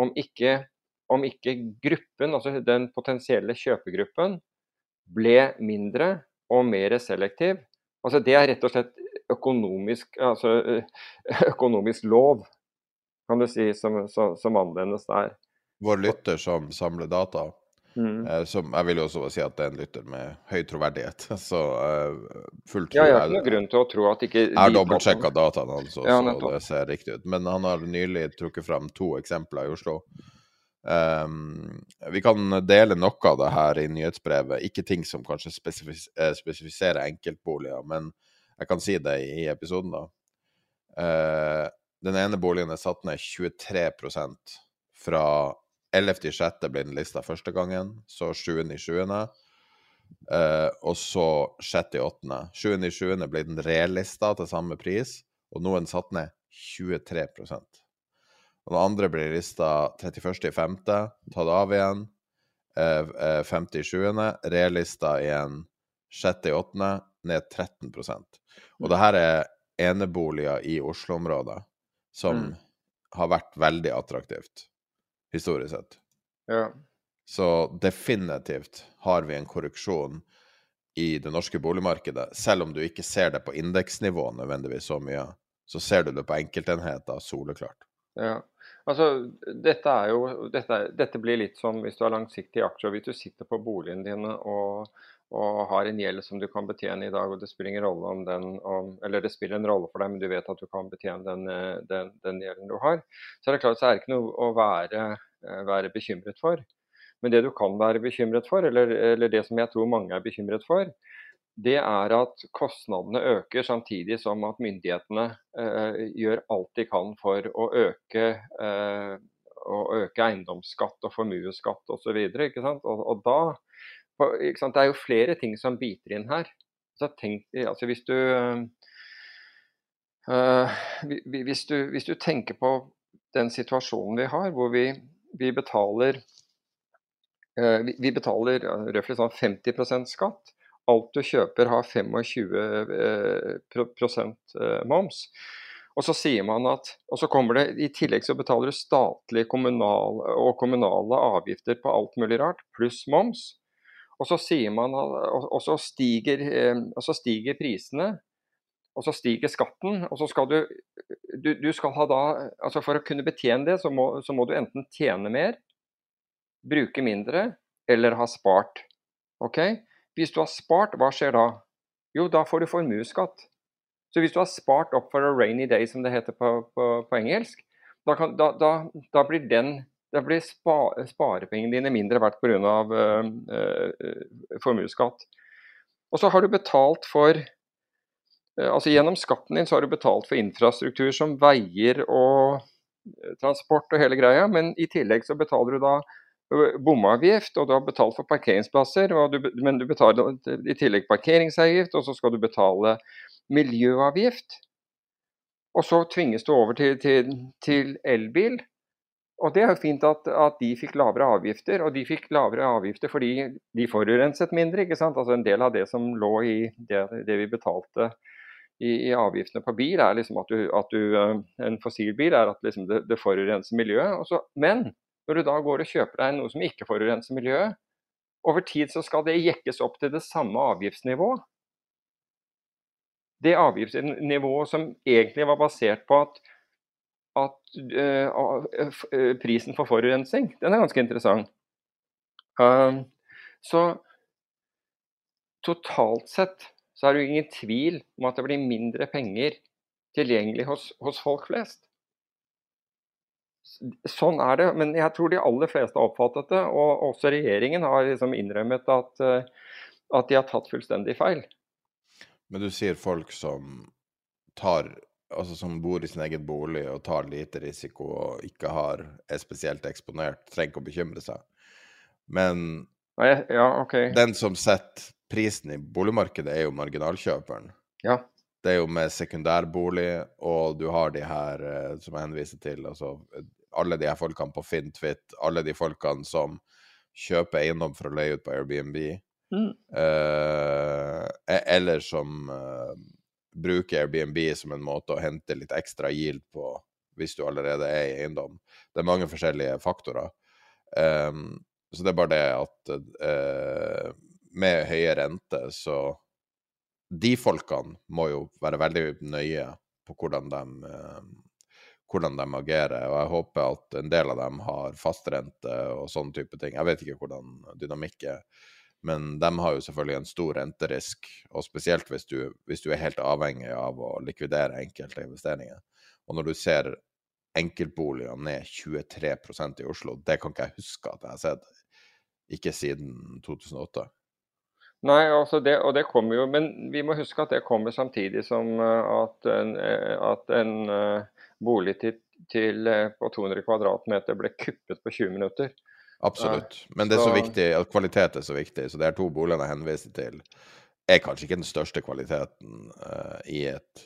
om ikke, om ikke gruppen, altså den potensielle kjøpegruppen, ble mindre og mer selektiv. Altså Det er rett og slett økonomisk, altså, [LAUGHS] økonomisk lov, kan du si, som, som, som anvendes der. Vår lytter som samler data, Mm. eh, som jeg vil jo også si at det er en lytter med høy troverdighet, [LAUGHS] så uh, full tro Ja, jeg har ikke noen grunn til å tro at ikke Jeg har dobbeltsjekka dataene hans, Ja, så det ser riktig ut. Men han har nylig trukket fram to eksempler i Oslo. Um, vi kan dele noe av det her i nyhetsbrevet. Ikke ting som kanskje spesifis eh, spesifiserer enkeltboliger, men jeg kan si det i episoden, da. Uh, den ene boligen er satt ned 23% fra 11.6. ble den lista første gangen, så 7.7. Uh, og så 6.8. 7.7. ble den relista til samme pris, og nå er den satt ned 23 Og den andre ble lista 31.5., tatt av igjen. Uh, uh, 5.7. relista igjen 6.8., ned 13% Og det her er eneboliger i Oslo-området som Mm. har vært veldig attraktivt, historisk sett. Ja. Så definitivt har vi en korreksjon i det norske boligmarkedet. Selv om du ikke ser det på indeksnivå nødvendigvis så mye, så ser du det på enkeltenheter soleklart. Ja. Altså, dette, er jo, dette, er- dette blir litt som hvis du har langsiktige aksjer. Hvis du sitter på boligen din og, og har en gjeld som du kan betjene i dag, og det spiller ingen rolle om den om, det spiller en rolle for deg, men du vet at du kan betjene den, eh, den, den gjelden du har. Så er det klart så er det ikke noe å være, eh, være bekymret for. Men det du kan være bekymret for, eller, eller det som jeg tror mange er bekymret for, det er at kostnadene øker samtidig som at myndighetene eh, gjør alt de kan for å øke, eh, å øke eiendomsskatt og formuesskatt osv. Og, og da, på- ikke sant, Det er jo flere ting som biter inn her. tenk, altså hvis du øh, hvis, du, hvis du tenker på den situasjonen vi har, hvor vi, vi betaler øh, vi, vi, betaler røftlig sånn 50% skatt. Alt du kjøper har 25 uh, moms. Og så sier man at, og så kommer det, I tillegg så betaler du statlige kommunal, og kommunale avgifter på alt mulig rart, pluss moms. Og så, man, og så, stiger, eh, og så stiger prisene, og så stiger skatten. og så skal du, du, du skal ha da, altså For å kunne betjene det, så må, så må du enten tjene mer, bruke mindre, eller ha spart. Ok? Hvis du har spart, hva skjer da? Jo, da får du formuesskatt. Så hvis du har spart opp for a rainy day, som det heter på, på, på engelsk, da, kan, da, da, da, blir, den, da blir spa, sparepengene dine mindre verdt pga. Uh, uh, formuesskatt. Og så har du betalt for uh, altså Gjennom skatten din så har du betalt for infrastruktur som veier og uh, transport og hele greia, men i tillegg så betaler du da uh, bomavgift, og du har betalt for parkeringsplasser, du, men du betaler i tillegg parkeringsavgift, og så skal du betale miljøavgift. Og så tvinges du over til, til, til elbil. Og det er jo fint at, at, de fikk lavere avgifter, og de fikk lavere avgifter fordi de forurenset mindre. ikke sant? Altså En del av det som lå i det, det vi betalte i, i, avgiftene på bil, er liksom at, du, at du, eh, en fossilbil er at liksom det, det, forurenser miljøet. Så, men når du da går og kjøper deg noe som ikke forurenser miljøet, over tid så skal det jekkes opp til det samme avgiftsnivået det avgiftsnivået som egentlig var basert på at, at uh, prisen for forurensning, den er ganske interessant. Uh, så totalt sett så er det jo ingen tvil om at det blir mindre penger tilgjengelig hos, hos folk flest. Sånn er det, men jeg tror de aller fleste har oppfattet det. Og også regjeringen har liksom innrømmet at, at de har tatt fullstendig feil. Men du sier folk som tar Altså som bor i sin egen bolig og tar lite risiko og ikke har, er spesielt eksponert, trenger ikke å bekymre seg. Men ja, okay. den som setter prisen i boligmarkedet, er jo marginalkjøperen. Ja. Det er jo med sekundærbolig, og du har de her eh, som jeg henviser til, altså alle de her folkene på FinnTwit, alle de folkene som kjøper eiendom for å leie ut på Airbnb. Mm. eh, eller som uh, bruker Airbnb som en måte å hente litt ekstra yield på hvis du allerede er i eiendom. Det er mange forskjellige faktorer. Um, så det er bare det at uh, med høye renter, så De folkene må jo være veldig nøye på hvordan de, hvordan de agerer. Og jeg håper at en del av dem har fastrente og sånne type ting. Jeg vet ikke hvordan dynamikk er. Men de har jo selvfølgelig en stor renterisk, og spesielt hvis du, hvis du er helt avhengig av å likvidere enkelte investeringer. Og når du ser enkeltboliger ned 23% i Oslo, det kan ikke jeg huske at jeg har sett. Ikke siden 2008. Nei, altså det, og det kommer jo, men vi må huske at det kommer samtidig som eh, at en, eh, at en eh, bolig til, til, på 200 kvadratmeter ble kuppet på 20 minutter. Absolutt. Men det er så viktig at kvalitet er så viktig, så det er to boligene jeg henviser til, er kanskje ikke den største kvaliteten uh, i et,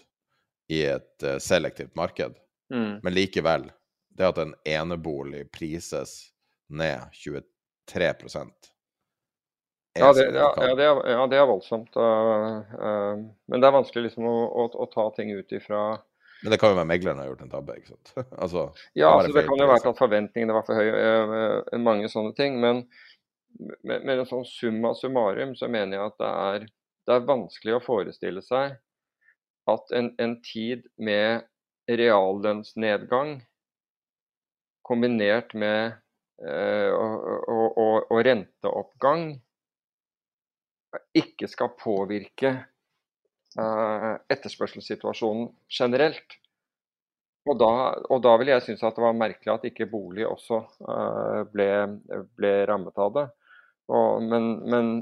i et uh, selektivt marked. Mm. Men likevel, det at en enebolig prises ned 23 er ja det, ja, ja, det er, ja, det er voldsomt. Uh, men det er vanskelig liksom å, å, å ta ting ut ifra men det kan jo være megleren har gjort en tabbe, ikke sant? [LAUGHS] altså, ja, altså, det kan jo være at forventningene var for høye, uh, mange sånne ting. Men med, med en sånn summa summarum så mener jeg at det er, det er vanskelig å forestille seg at en, en tid med reallønnsnedgang kombinert med eh, og, og, og renteoppgang ikke skal påvirke etterspørselssituasjonen generelt. Og da, og da vil jeg synes at det var merkelig at ikke bolig også uh, ble, ble, rammet av det. Og, men, men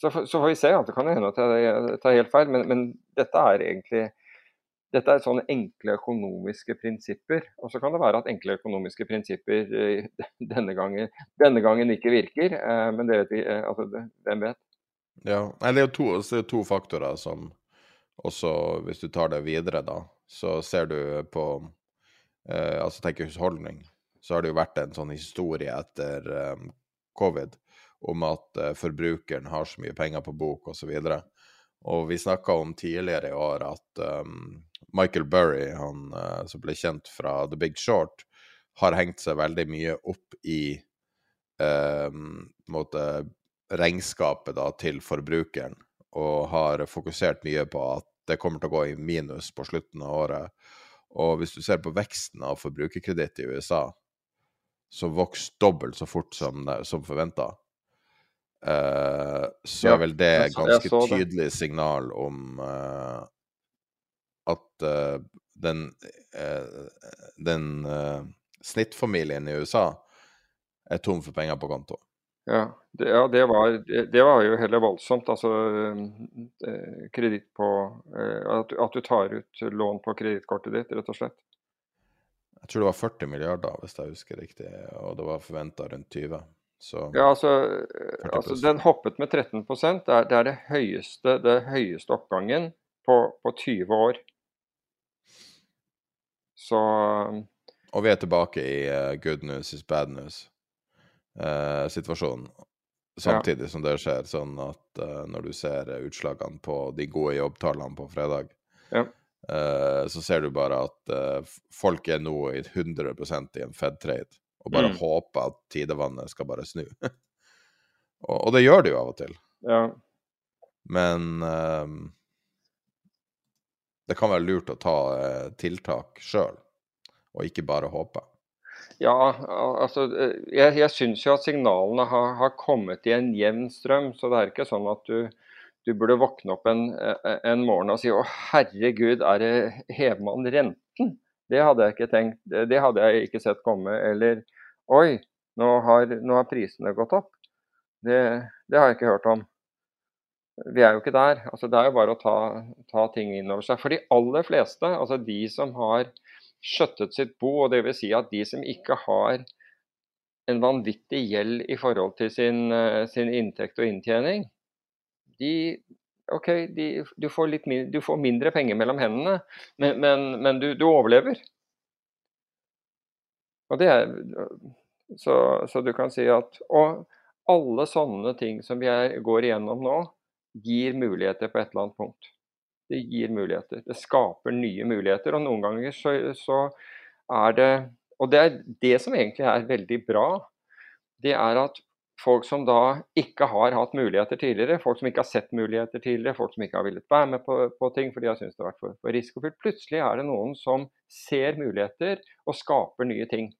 så, så, får vi se. Ja, det kan hende at jeg tar helt feil, men, men, dette er egentlig dette er sånne enkle økonomiske prinsipper. Og så kan det være at enkle økonomiske prinsipper uh, denne, gangen, denne, gangen, ikke virker. Men det vet vi, altså, hvem vet? Ja. Nei, det er jo to, to faktorer som også, hvis du tar det videre, da, så ser du på eh, Altså tenker husholdning, så har det jo vært en sånn historie etter eh, covid om at eh, forbrukeren har så mye penger på bok, osv. Og, så og vi snakka om tidligere i år at um, Michael Burry, han uh, som ble kjent fra The Big Short, har hengt seg veldig mye opp i um, måte, regnskapet da, til forbrukeren, og har fokusert mye på at det kommer til å gå i minus på slutten av året. Og hvis du ser på veksten av forbrukerkreditt i USA, så vokste dobbelt så fort som, som forventa. Uh, så ja, er vel det et ganske tydelig signal om uh, at uh, den, den snittfamilien i USA er tom for penger på konto. Ja, det, ja, det, var, det, det var, jo heller voldsomt. Altså kreditt på at, at, du tar ut lån på kredittkortet ditt, rett og slett. Jeg tror det var 40 milliarder, hvis jeg husker riktig, og det var forventa rundt 20. Så, ja, altså, altså, Den hoppet med 13 det er, det er det høyeste, det høyeste oppgangen på, på 20 år. Så Og vi er tilbake i uh, good news is bad news-situasjonen. Uh, samtidig ja. som det skjer, sånn at eh, når du ser utslagene på de gode jobbtallene på fredag, ja. så ser du bare at folk er nå i 100% i en Fed-trade. Og bare mm. håper at tidevannet skal bare snu. [LAUGHS] og, og, det gjør det jo av og til. Ja. Men um, det kan være lurt å ta uh, tiltak sjøl, og ikke bare håpe. Ja, altså eh, Jeg, jeg syns jo at signalene har, har, kommet i en jevn strøm. Så det er ikke sånn at du, du burde våkne opp en, eh, en, morgen og si å herregud, er det hever man renten? Det hadde jeg ikke tenkt, det hadde jeg ikke sett komme. Eller oi, nå har, nå har prisene gått opp. Det, det, har jeg ikke hørt om. Vi er jo ikke der. Altså, det er jo bare å ta, ta ting inn over seg. For de aller fleste, altså de som har skjøttet sitt bo, og dvs. Si at de som ikke har en vanvittig gjeld i forhold til sin, eh, sin inntekt og inntjening, de OK, de, du, får mindre, du, får mindre, penger mellom hendene, men, men, men du, du, overlever. Og det er så, så, du kan si at Og alle sånne ting som vi er, går igjennom nå, gir muligheter på et eller annet punkt. Det gir muligheter. Det skaper nye muligheter. Og noen ganger så, så er det Og det er det som egentlig er veldig bra. Det er at folk som da ikke har hatt muligheter tidligere, folk som ikke har sett muligheter tidligere, folk som ikke har villet være med på, på ting fordi de har syntes det har vært for, for risikofylt. Plutselig er det noen som ser muligheter og skaper nye ting.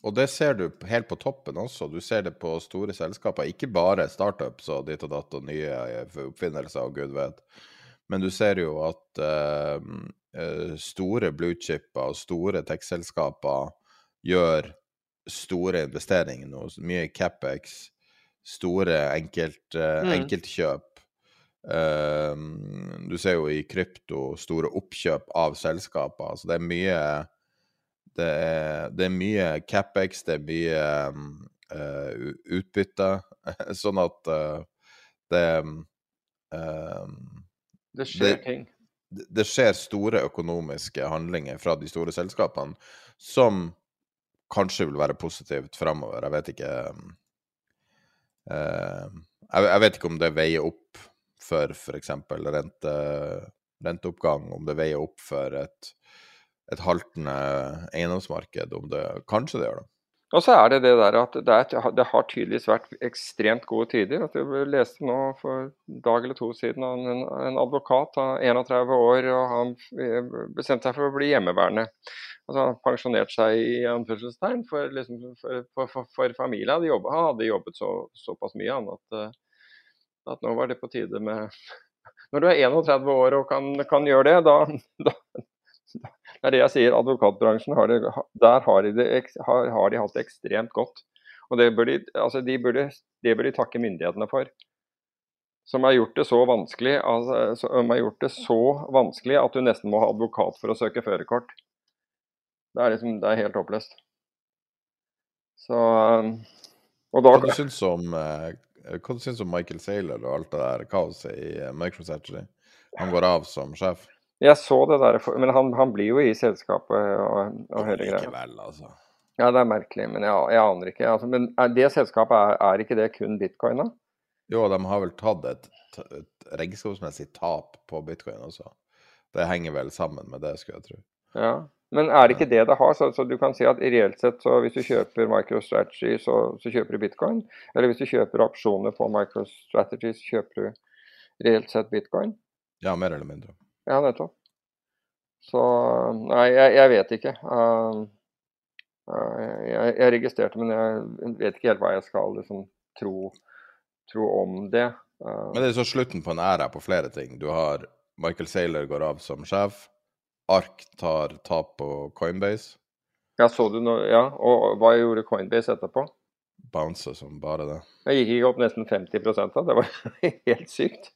Og det ser du helt på toppen også. Du ser det på store selskaper. Ikke bare startups og ditt og datt og nye oppfinnelser og gud vet. Men du ser jo at uh, store bluechipper og store tech-selskaper gjør store investeringer nå. Mye CapEx, store enkelt, uh, mm. enkeltkjøp. Uh, du ser jo i krypto store oppkjøp av selskaper. Altså det er mye det er, det er mye CapEx, det er mye uh, utbytte. [LAUGHS] sånn at det Det skjer ting. Det, det skjer store økonomiske handlinger fra de store selskapene som kanskje vil være positivt framover. Jeg vet ikke jeg, jeg, vet ikke om det veier opp for f.eks. Rente, renteoppgang, om det veier opp for et, et haltende eiendomsmarked. Om det, kanskje det gjør det. Og så er det det der at det, er, det, har tydeligvis vært ekstremt gode tider. at Jeg leste nå for en dag eller to siden av en, en advokat av 31 år, og han bestemte seg for å bli hjemmeværende. Altså Han pensjonerte seg i anførselstegn for, liksom, for, for, for, familien. Hadde jobbet, han hadde jobbet så, såpass mye han at, eh, at, nå var det på tide med [LAUGHS] Når du er 31 år og kan, kan gjøre det, da, da det er det jeg sier. Advokatbransjen har det, der har de, det, har, har de hatt det ekstremt godt. Og det bør de, altså de burde, det bør de takke myndighetene for. Som har gjort det så vanskelig altså, som har gjort det så vanskelig at du nesten må ha advokat for å søke førerkort. Det er liksom, det er helt håpløst. Så og da, Hva du syns om eh, syns du om Michael Saylor og alt det der kaoset i Microsoft? MicroStrategy? Han går av som sjef. Jeg så det der, men han, han blir jo i selskapet og, og hele greia. Likevel, altså. Ja, det er merkelig, men jeg, jeg aner ikke. Altså, men er det selskapet, er, er ikke det kun bitcoin, da? Jo, de har vel tatt et, et regnskapsmessig tap på bitcoin også. Det henger vel sammen med det, skulle jeg tro. Ja. Men er det ikke det det har? Så, så du kan si at reelt sett, så hvis du kjøper MicroStrategy, så, så kjøper du bitcoin. Eller hvis du kjøper opsjoner på MicroStrategy, så kjøper du reelt sett bitcoin. Ja, mer eller mindre. Ja, nettopp. Så Nei, jeg, jeg vet ikke. Uh, uh, jeg, jeg registrerte, men jeg vet ikke helt hva jeg skal liksom tro, tro om det. Uh, Men det er så slutten på en æra på flere ting. Du har Michael Saylor går av som sjef. Ark tar tap på Coinbase. ja, så du noe Ja, og hva gjorde Coinbase etterpå? Bouncer som bare det. Jeg gikk ikke opp nesten 50 da. Det var [LAUGHS] helt sykt.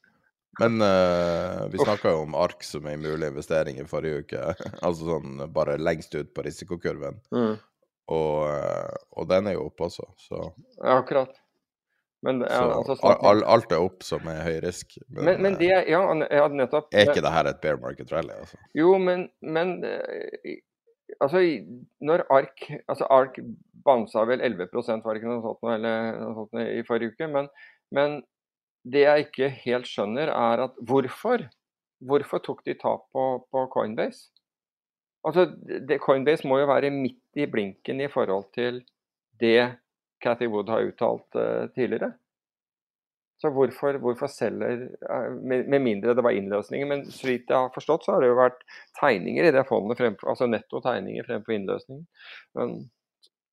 Men uh, vi snakka jo om ARK som en mulig investering i forrige uke. [LAUGHS] altså sånn bare lengst ut på risikokurven. Mm. Og, eh, og den er jo oppe også, så, Ja, akkurat. Men, ja, så altså, al- alt er opp som er høy risk. men, men det ja, jeg hadde nettopp. er ikke det her et bear market rally, altså? Jo, men, men eh, altså, når ARK altså ARK bansa vel 11 var det ikke noe sånt noe, eller noe sånt noe i forrige uke. Men, men det jeg ikke helt skjønner, er at hvorfor? Hvorfor tok de tap på, på Coinbase? Altså, det, Coinbase må jo være midt i blinken i forhold til det Cathy Wood har uttalt uh, tidligere. Så hvorfor, hvorfor selger eh, med, med mindre det var innløsninger. Men så vidt jeg har forstått, så har det jo vært tegninger i det fondet, fremfor, altså netto tegninger fremfor innløsninger. Men,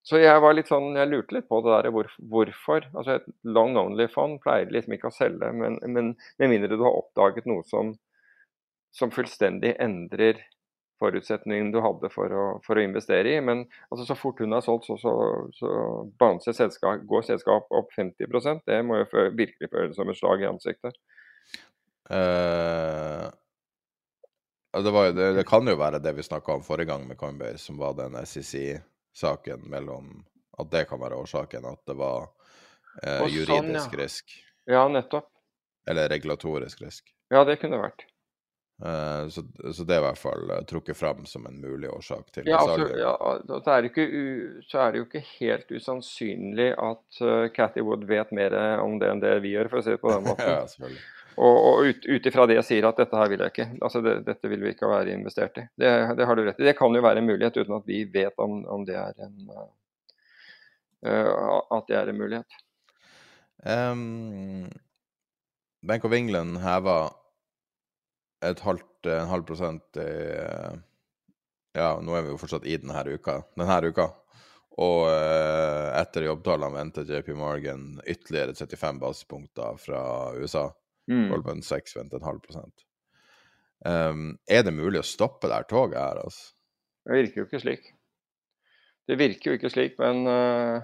så jeg var litt sånn, jeg lurte litt på det der hvor, hvorfor. altså Et long only-fond pleier liksom ikke å selge, men, men med mindre du har oppdaget noe som, som fullstendig endrer forutsetningen du hadde for å, for å investere i. Men altså, så fort hun har solgt, så, så, så selskap, går selskap opp 50% Det må jo virkelig føles som et slag i ansiktet. Uh, det, var det, det kan jo være det vi snakka om forrige gang med Coinbase, som var den SEC-saken mellom At det kan være årsaken, at det var eh, juridisk sånn, ja. risk. Ja, nettopp. Eller regulatorisk risk. Ja, det kunne det vært. Eh, så, så det er i hvert fall eh, trukket fram som en mulig årsak til Ja, salget. ja, altså, så, er u, så er det jo ikke helt usannsynlig at uh, Cathy Wood vet mer om det enn det vi gjør, for å si det på den [LAUGHS] måten. ja, selvfølgelig. Og, og ut, ut ifra det sier at dette her vil jeg ikke. Altså det, dette vil vi ikke være investert i. Det, det har du rett i. Det kan jo være en mulighet uten at vi vet om, om det er en uh, At det er en mulighet. Um, Bank of England heva et halvt, en halv prosent i Ja, nå er vi jo fortsatt i denne uka. Denne uka. Og uh, etter jobbtallene venter JP Morgan ytterligere 35 basepunkter fra USA. Mm. Goldman Sachs venter en halv prosent. Um, er det mulig å stoppe det her toget her, altså? Det virker jo ikke slik. Det virker jo ikke slik, men uh,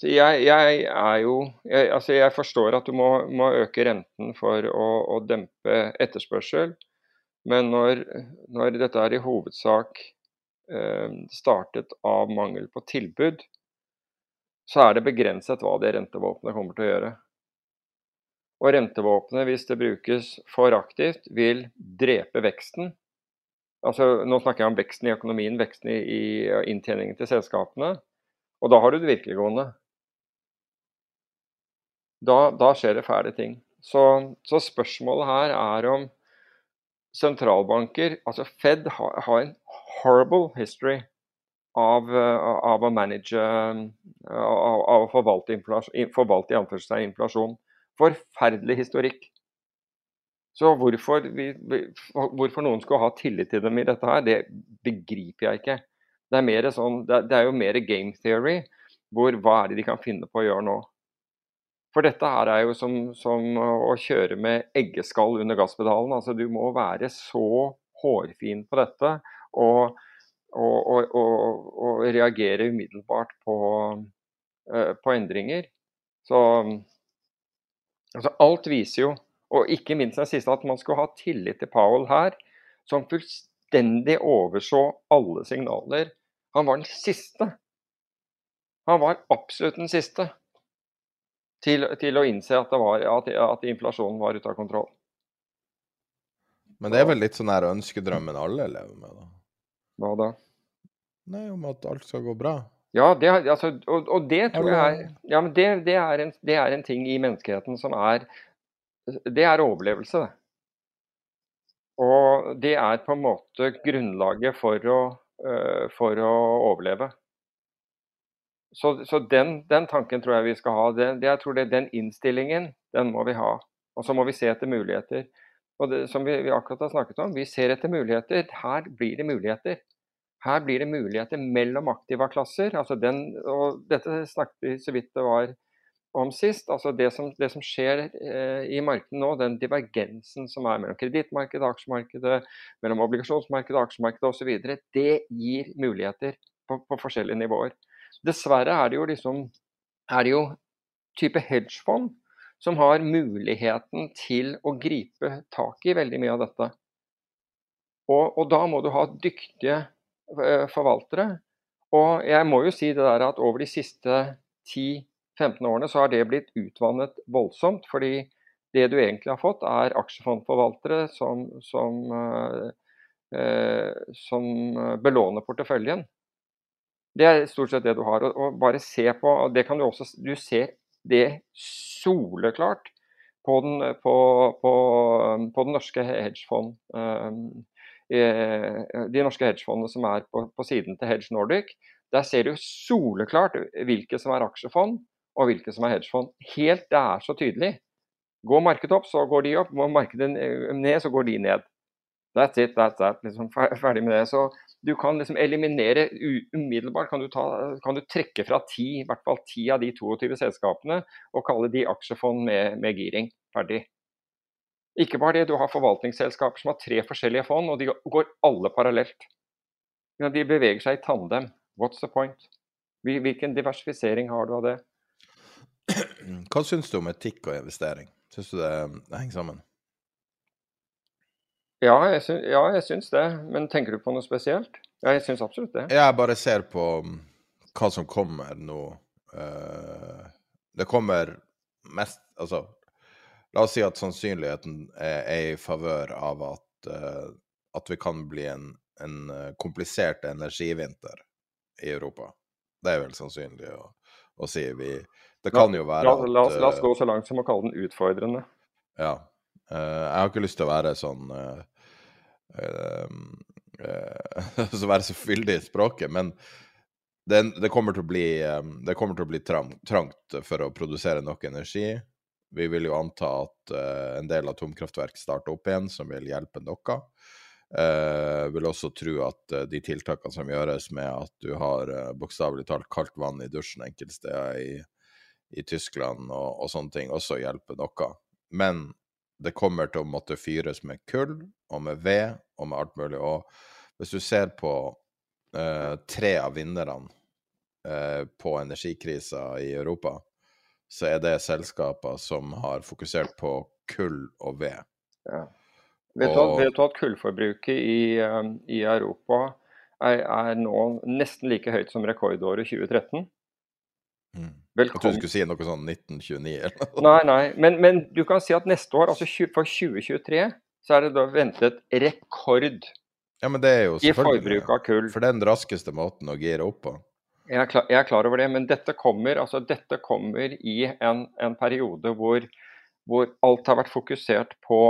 jeg, jeg er jo jeg, Altså, jeg forstår at du må, må øke renten for å, å dempe etterspørsel, men når, når dette er i hovedsak uh, startet av mangel på tilbud, så er det begrenset hva det rentevåpenet kommer til å gjøre. Og rentevåpenet, hvis det brukes for aktivt, vil drepe veksten. Altså, nå snakker jeg om veksten i økonomien, veksten i, inntjeningen til selskapene. Og da har du det virkeligående. Da, da skjer det fæle ting. Så, så spørsmålet her er om sentralbanker Altså Fed har, har en horrible history av, eh, av å manage eh, Av, av å forvalte, inflasjon, forvalte i inflasjon. Forferdelig historikk. Så hvorfor, vi, hvorfor noen skulle ha tillit til dem i dette her, det begriper jeg ikke. Det er, sånn, det er jo mer game theory. Hvor, hva er det de kan finne på å gjøre nå? For dette her er jo som, som å kjøre med eggeskall under gasspedalen. Altså, du må være så hårfin på dette og, og, og, og, reagere umiddelbart på, eh, på endringer. Så altså, alt viser jo, og ikke minst den siste, at man skulle ha tillit til Powell her, som fullstendig overså alle signaler. Han var den siste. Han var absolutt den siste til, til å innse at, var, at, at, inflasjonen var ute av kontroll. Men det er vel litt sånn her ønskedrømmen alle lever med, da? Hva da? Nei, om at alt skal gå bra. Ja, det, altså, og, og, det tror jeg ja, det, det, er en, det, er en, ting i menneskeheten som er Det er overlevelse. Og det er på en måte grunnlaget for å, uh, for å overleve. Så, så den, den, tanken tror jeg vi skal ha. Det, det, jeg tror det, Den innstillingen, den må vi ha. Og så må vi se etter muligheter. Og det, som vi, vi, akkurat har snakket om, vi ser etter muligheter. Her blir det muligheter. Her blir det muligheter mellom aktiva klasser. Altså den, og dette snakket vi så vidt det var om sist. altså Det som, det som skjer eh, i markedet nå, den divergensen som er mellom kredittmarkedet, aksjemarkedet, mellom obligasjonsmarkedet, aksjemarkedet osv., det gir muligheter på, på, forskjellige nivåer. Dessverre er det jo liksom er det jo type hedgefond som har muligheten til å gripe tak i veldig mye av dette. Og, og da må du ha dyktige eh, forvaltere. Og jeg må jo si det der at over de siste 10 15 årene så har det blitt utvannet voldsomt. Fordi det du egentlig har fått, er aksjefondforvaltere som, som, eh, som belåner porteføljen. Det er stort sett det du har. Og, og bare se på og det kan Du også, du ser det soleklart på den, på, på, på den norske hedgefond. Eh, de norske hedgefondene som er på, siden til Hedge Nordic. Der ser du soleklart hvilke som er aksjefond, og hvilke som er hedgefond. Helt, Det er så tydelig. Går markedet opp, så går de opp. Går markedet ned, så går de ned. That's it, that's that. Liksom ferdig med det. Så du kan liksom eliminere umiddelbart kan du, ta, kan du trekke fra ti, i hvert fall ti av de 22 selskapene og kalle de aksjefond med, med giring. Ferdig. Ikke bare det, du har forvaltningsselskaper som har tre forskjellige fond, og de går alle parallelt. De beveger seg i tandem. What's the point? Hvilken diversifisering har du av det? Hva syns du om etikk og investering? Syns du det, henger sammen? Ja jeg, syns, ja, jeg syns det. Men tenker du på noe spesielt? Ja, jeg syns absolutt det. Jeg bare ser på um, hva som kommer nå. Uh, det kommer mest Altså, la oss si at sannsynligheten er, i favør av at, uh, at vi kan bli en, en uh, komplisert energivinter i Europa. Det er vel sannsynlig å, å si. Vi, det kan jo være la, la, oss, la, oss, eh, gå så langt som å kalle den utfordrende. Ja. Uh, jeg har ikke lyst til å være sånn uh, uh, [LAUGHS] Være så fyldig i språket, men det, det, kommer til å bli, til å bli trang, trangt for å produsere nok energi. Vi vil jo anta at en del atomkraftverk starter opp igjen, som vil hjelpe noe. Uh, vil også tro at uh, de tiltakene som gjøres med at du har uh, bokstavelig talt kaldt vann i dusjen enkelte steder i, i Tyskland og, og, sånne ting også hjelper noe. Men det kommer til å måtte fyres med kull og med ved og med alt mulig. Og hvis du ser på eh, tre av vinnerne eh, på energikrisa i Europa, så er det selskaper som har fokusert på kull og ved. Ja. Vet, du, vet, du, at kullforbruket i, um, i Europa er, er, nå nesten like høyt som rekordåret 2013? Mm. Velkommen. Jeg trodde du skulle si noe sånn 1929 eller noe. Nei, nei. Men, men, du kan si at neste år, altså for 2023, så er det da ventet rekord ja, men det er jo i forbruk av kull. For det er den raskeste måten å gire opp på. Jeg er, klar, jeg er klar, over det, men dette kommer, altså dette kommer i en, en periode hvor, hvor, alt har vært fokusert på,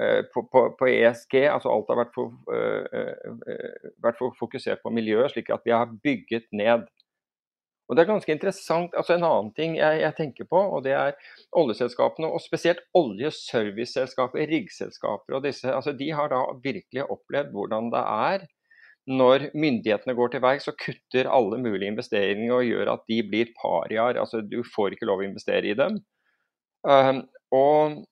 uh, på, på, på ESG. altså Alt har vært, for, uh, uh, vært fokusert på miljøet, slik at vi har bygget ned og Det er ganske interessant. altså En annen ting jeg, jeg tenker på, og det er oljeselskapene, og spesielt oljeserviceselskaper, riggselskaper og disse. altså De har da virkelig opplevd hvordan det er når myndighetene går til verks og kutter alle mulige investeringer og gjør at de blir pariaer. altså Du får ikke lov å investere i dem. Um, og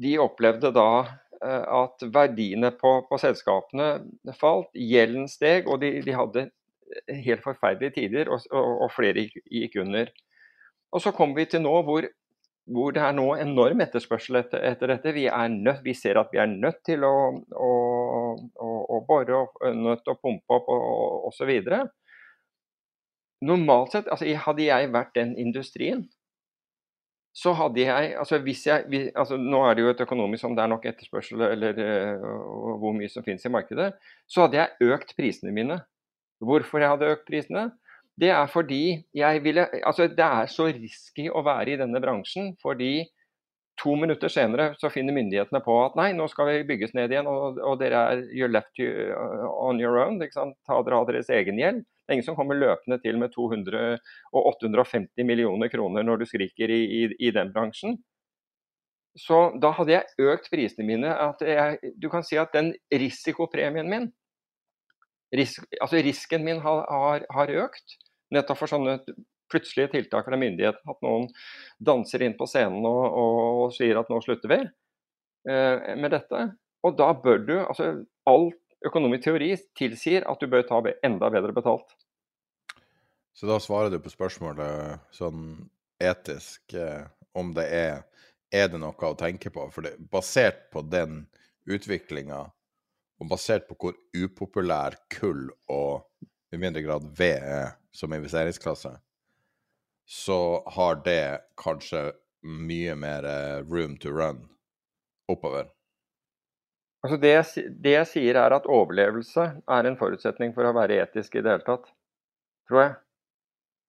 de opplevde da uh, at verdiene på, på, selskapene falt, gjelden steg, og de, de hadde helt forferdelige tider, og, og, og flere gikk under. Og så kommer vi til nå hvor, hvor det er nå enorm etterspørsel etter, etter dette. Vi, nødt, vi, ser at vi er nødt til å, å, å, å bore, nødt til å pumpe opp osv. normalt sett, altså hadde jeg vært den industrien, så hadde jeg altså hvis jeg hvis, altså Nå er det jo et økonomisk om det er nok etterspørsel eller uh, hvor mye som finnes i markedet. Så hadde jeg økt prisene mine. Hvorfor jeg hadde økt prisene? Det er fordi jeg ville Altså det er så risky å være i denne bransjen fordi To minutter senere så finner myndighetene på at nei, nå skal vi bygges ned igjen, og, og dere er you're left uh, on your own. Ta dere av deres egen gjeld. Det er ingen som kommer løpende til med 200 og 850 millioner kroner når du skriker i, i, i den bransjen. Så da hadde jeg økt prisene mine. Jeg, du kan si at den risikopremien min, risk, altså risken min har, har, har økt. Nettopp for sånne plutselige tiltak fra myndighetene. At noen danser inn på scenen og, og, og sier at nå slutter vi eh, med dette. Og da bør du altså All økonomisk teori tilsier at du bør ta enda bedre betalt. Så da svarer du på spørsmålet sånn etisk eh, om det er er det noe å tenke på? For basert på den utviklinga, og basert på hvor upopulær kull og i mindre grad ved er som investeringsklasse, så har det kanskje mye mer eh, room to run oppover. Altså det, det, jeg sier er at overlevelse er en forutsetning for å være etisk i det hele tatt, tror jeg.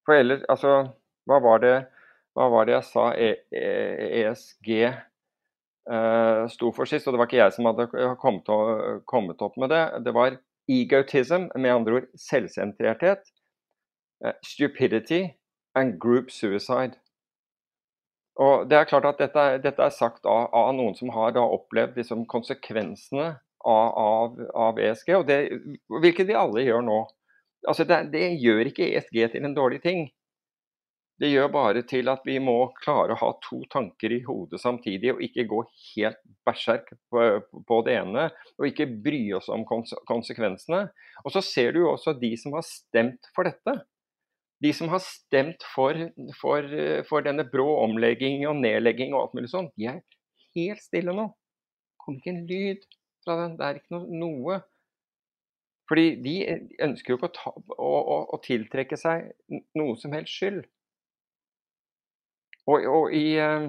For ellers, altså Hva var det, hva var det jeg sa e, e, ESG eh, sto for sist? Og det var ikke jeg som hadde kommet, kommet opp med det. Det var egotism, med andre ord selvsentrerthet. Eh, stupidity, and group suicide. Og det er klart at Dette, dette er sagt av, av, noen som har opplevd liksom, konsekvensene av, av, av, ESG, og det, hvilket vi alle gjør nå. Altså det, det, gjør ikke ESG til en dårlig ting. Det gjør bare til at vi må klare å ha to tanker i hodet samtidig, og ikke gå helt berserk på, på, det ene, og ikke bry oss om konsekvensene. Og så ser du jo også de som har stemt for dette de som har stemt for, for, for, denne brå omlegging og nedlegging og alt mulig sånt, de er helt stille nå. Det kommer ikke en lyd fra den. Det er ikke noe. Fordi de ønsker jo ikke å, ta, å, å, å tiltrekke seg noe som helst skyld. Og, og i eh,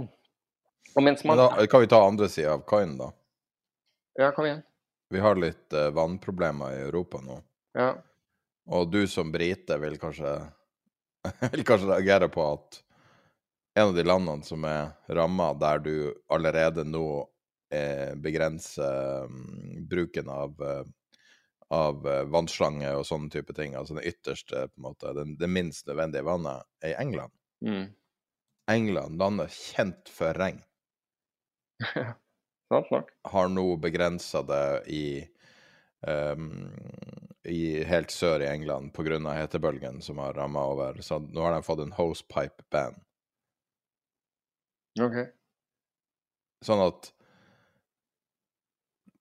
og mens man... Da kan vi ta andre sida av kaien, da? Ja, kom igjen. Vi har litt uh, vannproblemer i Europa nå. Ja. Og du som brite vil kanskje [LAUGHS] vil kanskje reagere på at en av de landene som er ramma, der du allerede nå eh, begrenser um, bruken av, uh, av uh, vannslange og sånne type ting, altså det ytterste, på en måte, det, det minst nødvendige vannet, er i England. Mm. England, landet kjent for regn, [LAUGHS] sant nok. har nå begrensa det i um, i, helt sør i England pga. hetebølgen som har ramma over. Så nå har de fått en hosepipe-band. Ok. Sånn at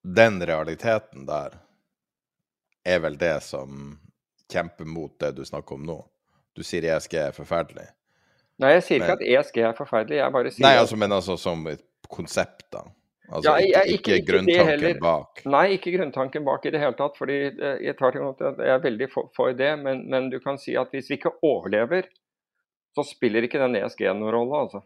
den realiteten der er vel det som kjemper mot det du snakker om nå. Du sier ESG er forferdelig. Nei, jeg sier men... ikke at ESG er forferdelig, jeg bare sier Nei, altså, men altså som et konsept, da. Altså ja, jeg, ikke, ikke, ikke grunntanken bak? Nei, ikke grunntanken bak i det hele tatt. fordi eh, Jeg tar til at jeg er veldig for, for det, men, men, du kan si at hvis vi ikke overlever, så spiller ikke den ESG noen rolle, altså.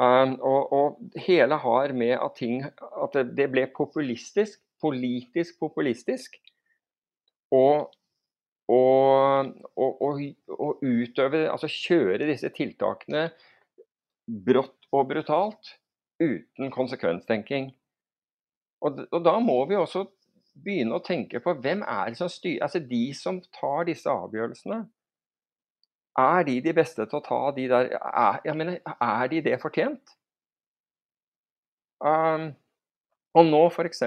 Um, og, og, hele har med at, ting, at det ble populistisk, politisk populistisk, og, og, og utøve, altså kjøre disse tiltakene brått og brutalt uten konsekvenstenking. Og, og, da må vi også begynne å tenke på hvem er det som styrer Altså de som tar disse avgjørelsene. Er de de beste til å ta de der Er, mener, er de det fortjent? Um, og nå f.eks.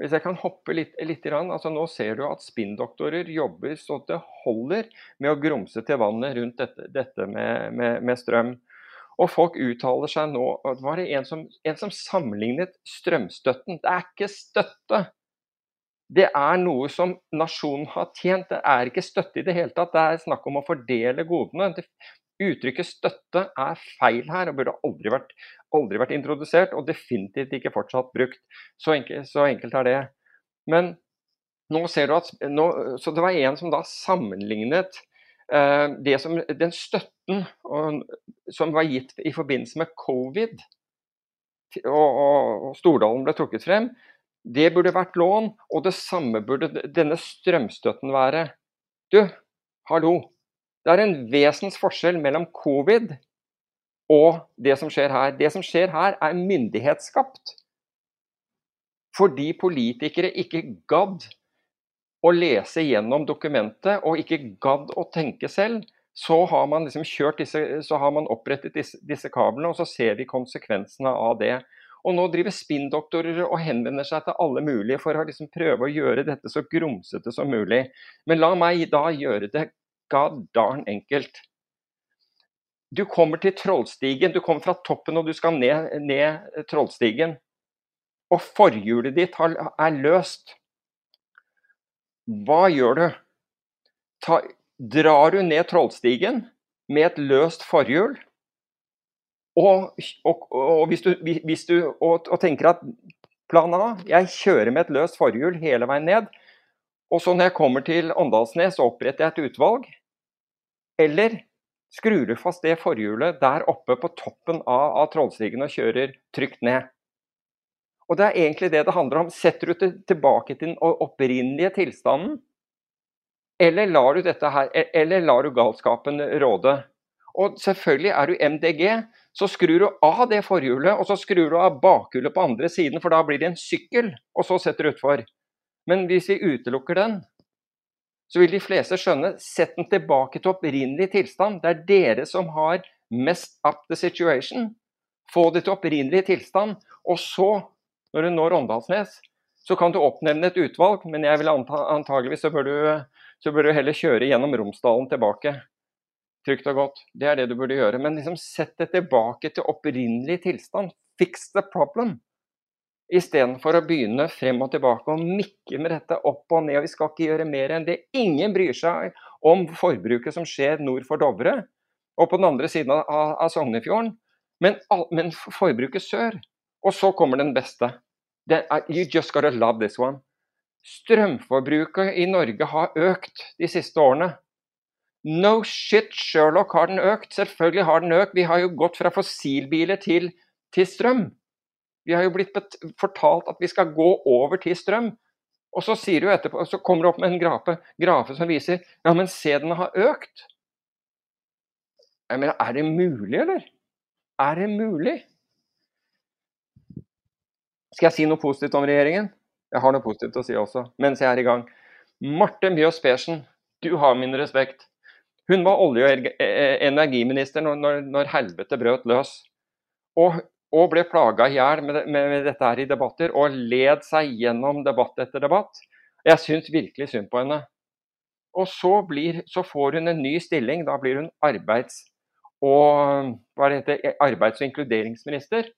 Hvis jeg kan hoppe litt, litt altså Nå ser du at spinndoktorer jobber så det holder med å grumse til vannet rundt dette, dette med, med, med strøm. Og folk uttaler seg nå Det var en som, en som sammenlignet strømstøtten. Det er ikke støtte. Det er noe som nasjonen har tjent. Det er ikke støtte i det hele tatt. Det er snakk om å fordele godene. Uttrykket støtte er feil her og burde aldri vært, aldri vært introdusert, og definitivt ikke fortsatt brukt. Så enkelt, så enkelt er det. Men nå ser du at nå, Så det var en som da sammenlignet eh, det som, den støtten og, som var gitt i forbindelse med covid, og, og, og Stordalen ble trukket frem, det burde vært lån, og det samme burde denne strømstøtten være. Du, hallo. Det er en vesens forskjell mellom covid og det som skjer her. Det som skjer her, er myndighetsskapt. Fordi politikere ikke gadd å lese gjennom dokumentet og ikke gadd å tenke selv, så har man liksom disse, så har man opprettet disse, disse kablene, og så ser vi konsekvensene av det. Og nå driver spinndoktorer og henvender seg til alle mulige for å liksom prøve å gjøre dette så grumsete som mulig. Men la meg da gjøre det god darn enkelt. Du kommer til Trollstigen, du kommer fra toppen og du skal ned, ned Trollstigen. Og forhjulet ditt er løst. Hva gjør du? Ta, drar du ned Trollstigen med et løst forhjul, og, og, og hvis du, hvis du og, tenker at plan A, jeg kjører med et løst forhjul hele veien ned, og så når jeg kommer til Åndalsnes, oppretter jeg et utvalg. Eller skrur du fast det forhjulet der oppe på toppen av, av Trollstigen og kjører trygt ned. Og Det er egentlig det det handler om. Setter du det tilbake til den opprinnelige tilstanden, eller lar du, dette her, e, eller lar du galskapen råde? Og selvfølgelig er du MDG, så skrur du av det forhjulet, og så skrur du av bakhjulet på andre siden, for da blir det en sykkel, og så setter du utfor. Men hvis vi utelukker den, så vil de fleste skjønne sett den tilbake til opprinnelig tilstand. Det er dere som har mest up the situation. Få det til opprinnelig tilstand, og så når du når Åndalsnes, så kan du oppnevne et utvalg, men jeg vil anta, antageligvis så bør, du, så bør du heller kjøre gjennom Romsdalen tilbake. Trygt og godt. Det er det du burde gjøre. Men liksom sett det tilbake til opprinnelig tilstand. Fix the problem. Istedenfor å begynne frem og tilbake og mikke med dette opp og ned. og Vi skal ikke gjøre mer enn det. Ingen bryr seg om forbruket som skjer nord for Dovre og på den andre siden av, av Sognefjorden. Men, men forbruket sør og så kommer den beste. Den er, you just gotta love this one. Strømforbruket i Norge har økt de siste årene. No shit, Sherlock har den økt. Selvfølgelig har den økt. Vi har jo gått fra fossilbiler til, til strøm. Vi har jo blitt fortalt at vi skal gå over til strøm. Og så sier du etterpå, så kommer du opp med en grafe, grafe som viser ja, men se, den har økt. Jeg mener, er det mulig, eller? Er det mulig? Skal jeg si noe positivt om regjeringen? Jeg har noe positivt å si også, mens jeg er i gang. Marte Mjøs Persen, du har min respekt. Hun var olje- og e- e- energiminister når, når, når, helvete brøt løs. Og, og ble plaga i hjel med, med, dette her i debatter, og led seg gjennom debatt etter debatt. Jeg syns virkelig synd på henne. Og så, blir, så, får hun en ny stilling. Da blir hun arbeids- og, heter, arbeids og inkluderingsminister.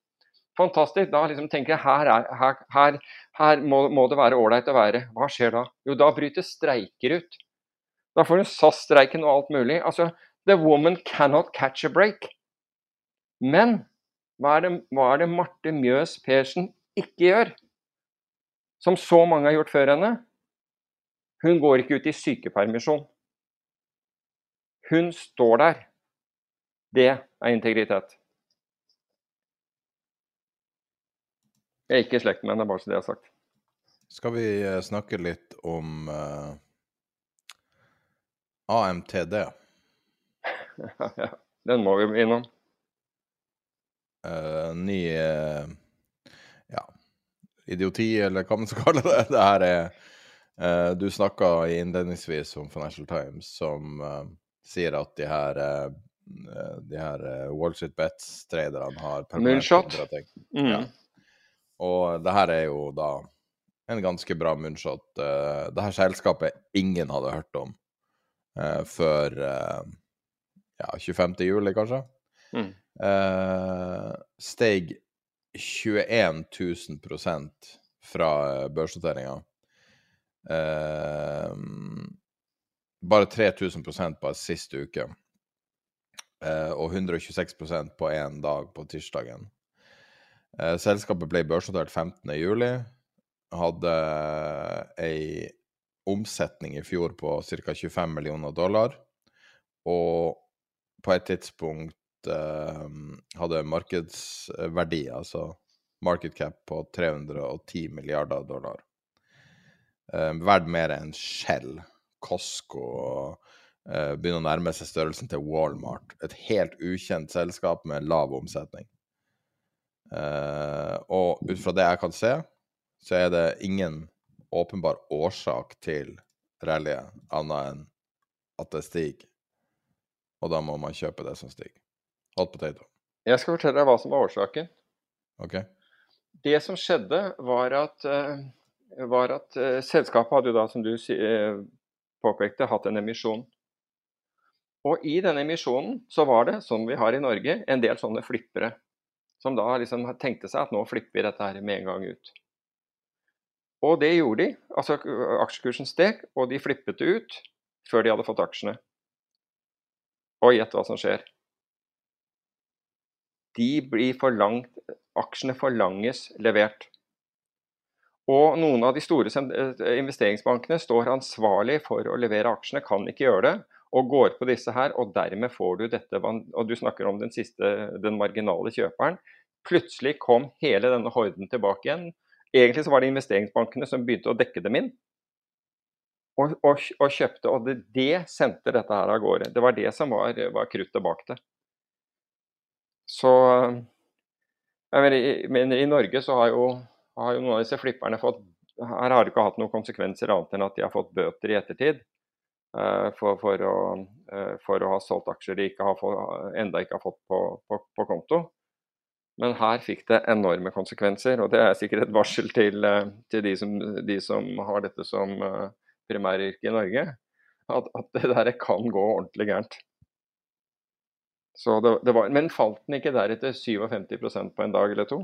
Fantastisk. Da liksom tenker jeg her, er, her, her, her må, må, det være ålreit å være. Hva skjer da? Jo, da bryter streiker ut. Da får hun SAS-streiken og alt mulig. Altså, The woman cannot catch a break. Men hva er det, hva er det Marte Mjøs Persen ikke gjør? Som så mange har gjort før henne? Hun går ikke ut i sykepermisjon. Hun står der. Det er integritet. Jeg er ikke i slekt med henne, bare så det er sagt. Skal vi eh, snakke litt om uh, eh, AMTD? [LAUGHS] den må vi innom. Uh, ny uh, ja, idioti, eller hva man skal [LAUGHS] kalle det. Det her er uh, Du snakka innledningsvis om Financial Times, som sier at de her de her Wall Street Bets-traderne har Moonshot. Mm. Ja. Og det her er jo da en ganske bra moonshot. Uh, det her selskapet ingen hadde hørt om uh, før uh, ja, 25. juli, kanskje. Mm. Uh, steg 21 000 fra børsnoteringa. bare 3000 bare sist uke. og 126% på én dag på tirsdagen. Eh, selskapet ble børsnotert 15.07. Hadde ei omsetning i fjor på ca. 25 millioner dollar. Og på et tidspunkt eh, hadde markedsverdi, altså market cap, på 310 milliarder dollar. Eh, Verdt mer enn Shell, Costco og eh, begynner å nærme seg størrelsen til Walmart. Et helt ukjent selskap med lav omsetning. Eh, og ut fra det jeg kan se, så er det ingen åpenbar årsak til rallyet, annet enn at det stiger. Og da må man kjøpe det som stiger. Hot potato. Jeg skal fortelle deg hva som var årsaken. OK? Det som skjedde, var at, eh, var at eh, selskapet hadde jo da, som du eh, påpekte, hatt en emisjon. Og i denne emisjonen så var det, som vi har i Norge, en del sånne flippere. Som da liksom tenkte seg at nå flipper vi dette her med en gang ut. Og det gjorde de. Altså aksjekursen steg, og de flippet det ut før de hadde fått aksjene. Og gjett hva som skjer. De blir forlangt, aksjene forlanges levert. Og noen av de store eh, investeringsbankene står ansvarlig for å levere aksjene, kan ikke gjøre det, og går på disse her, og dermed får du dette Og du snakker om den siste, den marginale kjøperen. Plutselig kom hele denne horden tilbake igjen. Egentlig så var det investeringsbankene som begynte å dekke dem inn. Og, og, og kjøpte, og det, det sendte dette her av gårde. Det var det som var, var kruttet bak det. Så jeg mener, i, Norge så har jo, har jo noen av disse flipperne fått Her har det ikke hatt noen konsekvenser annet enn at de har fått bøter i ettertid eh, for, for, å, eh, for å ha solgt aksjer de ikke har enda ikke har fått på, på, på konto. Men her fikk det enorme konsekvenser, og det er sikkert et varsel til, eh, til de, som, de som har dette som eh, primæryrke i Norge, at, at det der kan gå ordentlig gærent. Så det, det var, men falt den ikke deretter 57% på en dag eller to?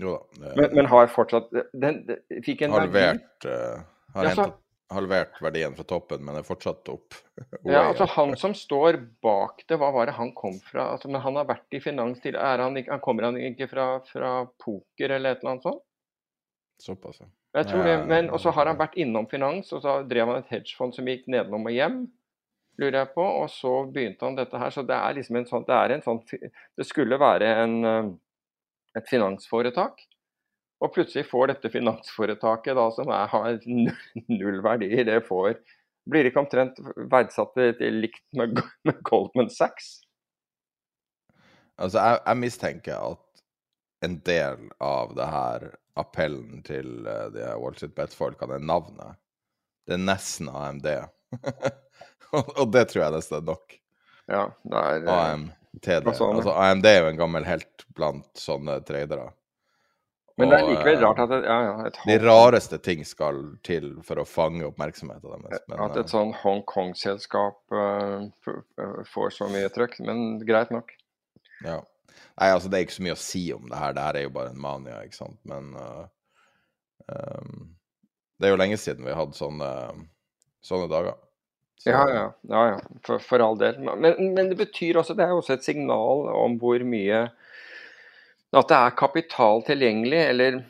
Jo da. det- Men, men har fortsatt Den, fikk en verdi halvert, eh, har Ja, så- hentet, halvert verdien fra toppen, men er fortsatt opp. [LAUGHS] Ja, altså. Han som står bak det, hva var det han kom fra? Altså, men Han har vært i finans til er han, han Kommer han ikke fra, fra poker eller et eller annet sånt? Såpass, ja. Jeg tror det, men Og så har han vært innom finans, og så drev han et hedgefond som gikk nedenom og hjem, lurer jeg på. Og så begynte han dette her. Så det er liksom en sånn Det en sånn Det skulle være en, eh, et finansforetak. Og plutselig får dette finansforetaket, da, som er, har null, verdi verdier, det får Blir ikke omtrent verdsatt likt med, med Goldman Sachs? Altså, jeg, jeg mistenker at en del av det her appellen til eh, de Wall Street Bet-folkene er navnet. Det er nesten AMD. [LAUGHS] [LAUGHS] og, det tror jeg nesten er nok. Ja, det er eh, AMTD. sånn. Altså, AMD er jo en gammel helt blant sånne tradere. Men det er likevel eh, rart at et, ja, ja, et, De rareste ting skal til for å fange oppmerksomheten deres. Men, at et eh, sånn Hongkong-selskap eh, f- får så mye trøkk. Men greit nok. Ja. Nei, altså det er ikke så mye å si om det her. Det her er jo bare en mania, ikke sant. Men uh, um, det er jo lenge siden vi har hatt sånne, sånne dager. Så- Ja, ja. ja, ja. For, for all del. Men, men det betyr også, det er også et signal om hvor mye At det er kapital tilgjengelig, eller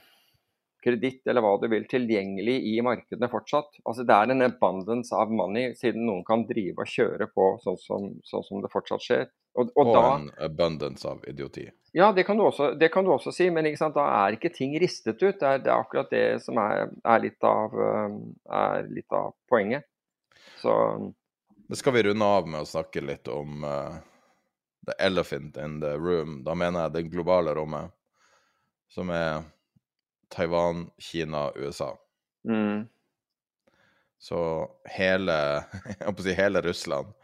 kreditt, eller hva du vil, tilgjengelig i markedene fortsatt. Altså Det er en abundance av money, siden noen kan drive og kjøre på sånn som, sånn som det fortsatt skjer. Og, og Og da, en abundance av idioti. Ja, det kan, du også, det kan du også si, men da er ikke ting ristet ut. Det er, det er akkurat det som er, er, litt av, eh, er litt av poenget. Så Det skal vi runde av med å snakke litt om uh, the elephant in the room. Da mener jeg det globale rommet, som er Taiwan, Kina, USA. mm, Så hele, [LAUGHS] jeg holdt på å si hele Russland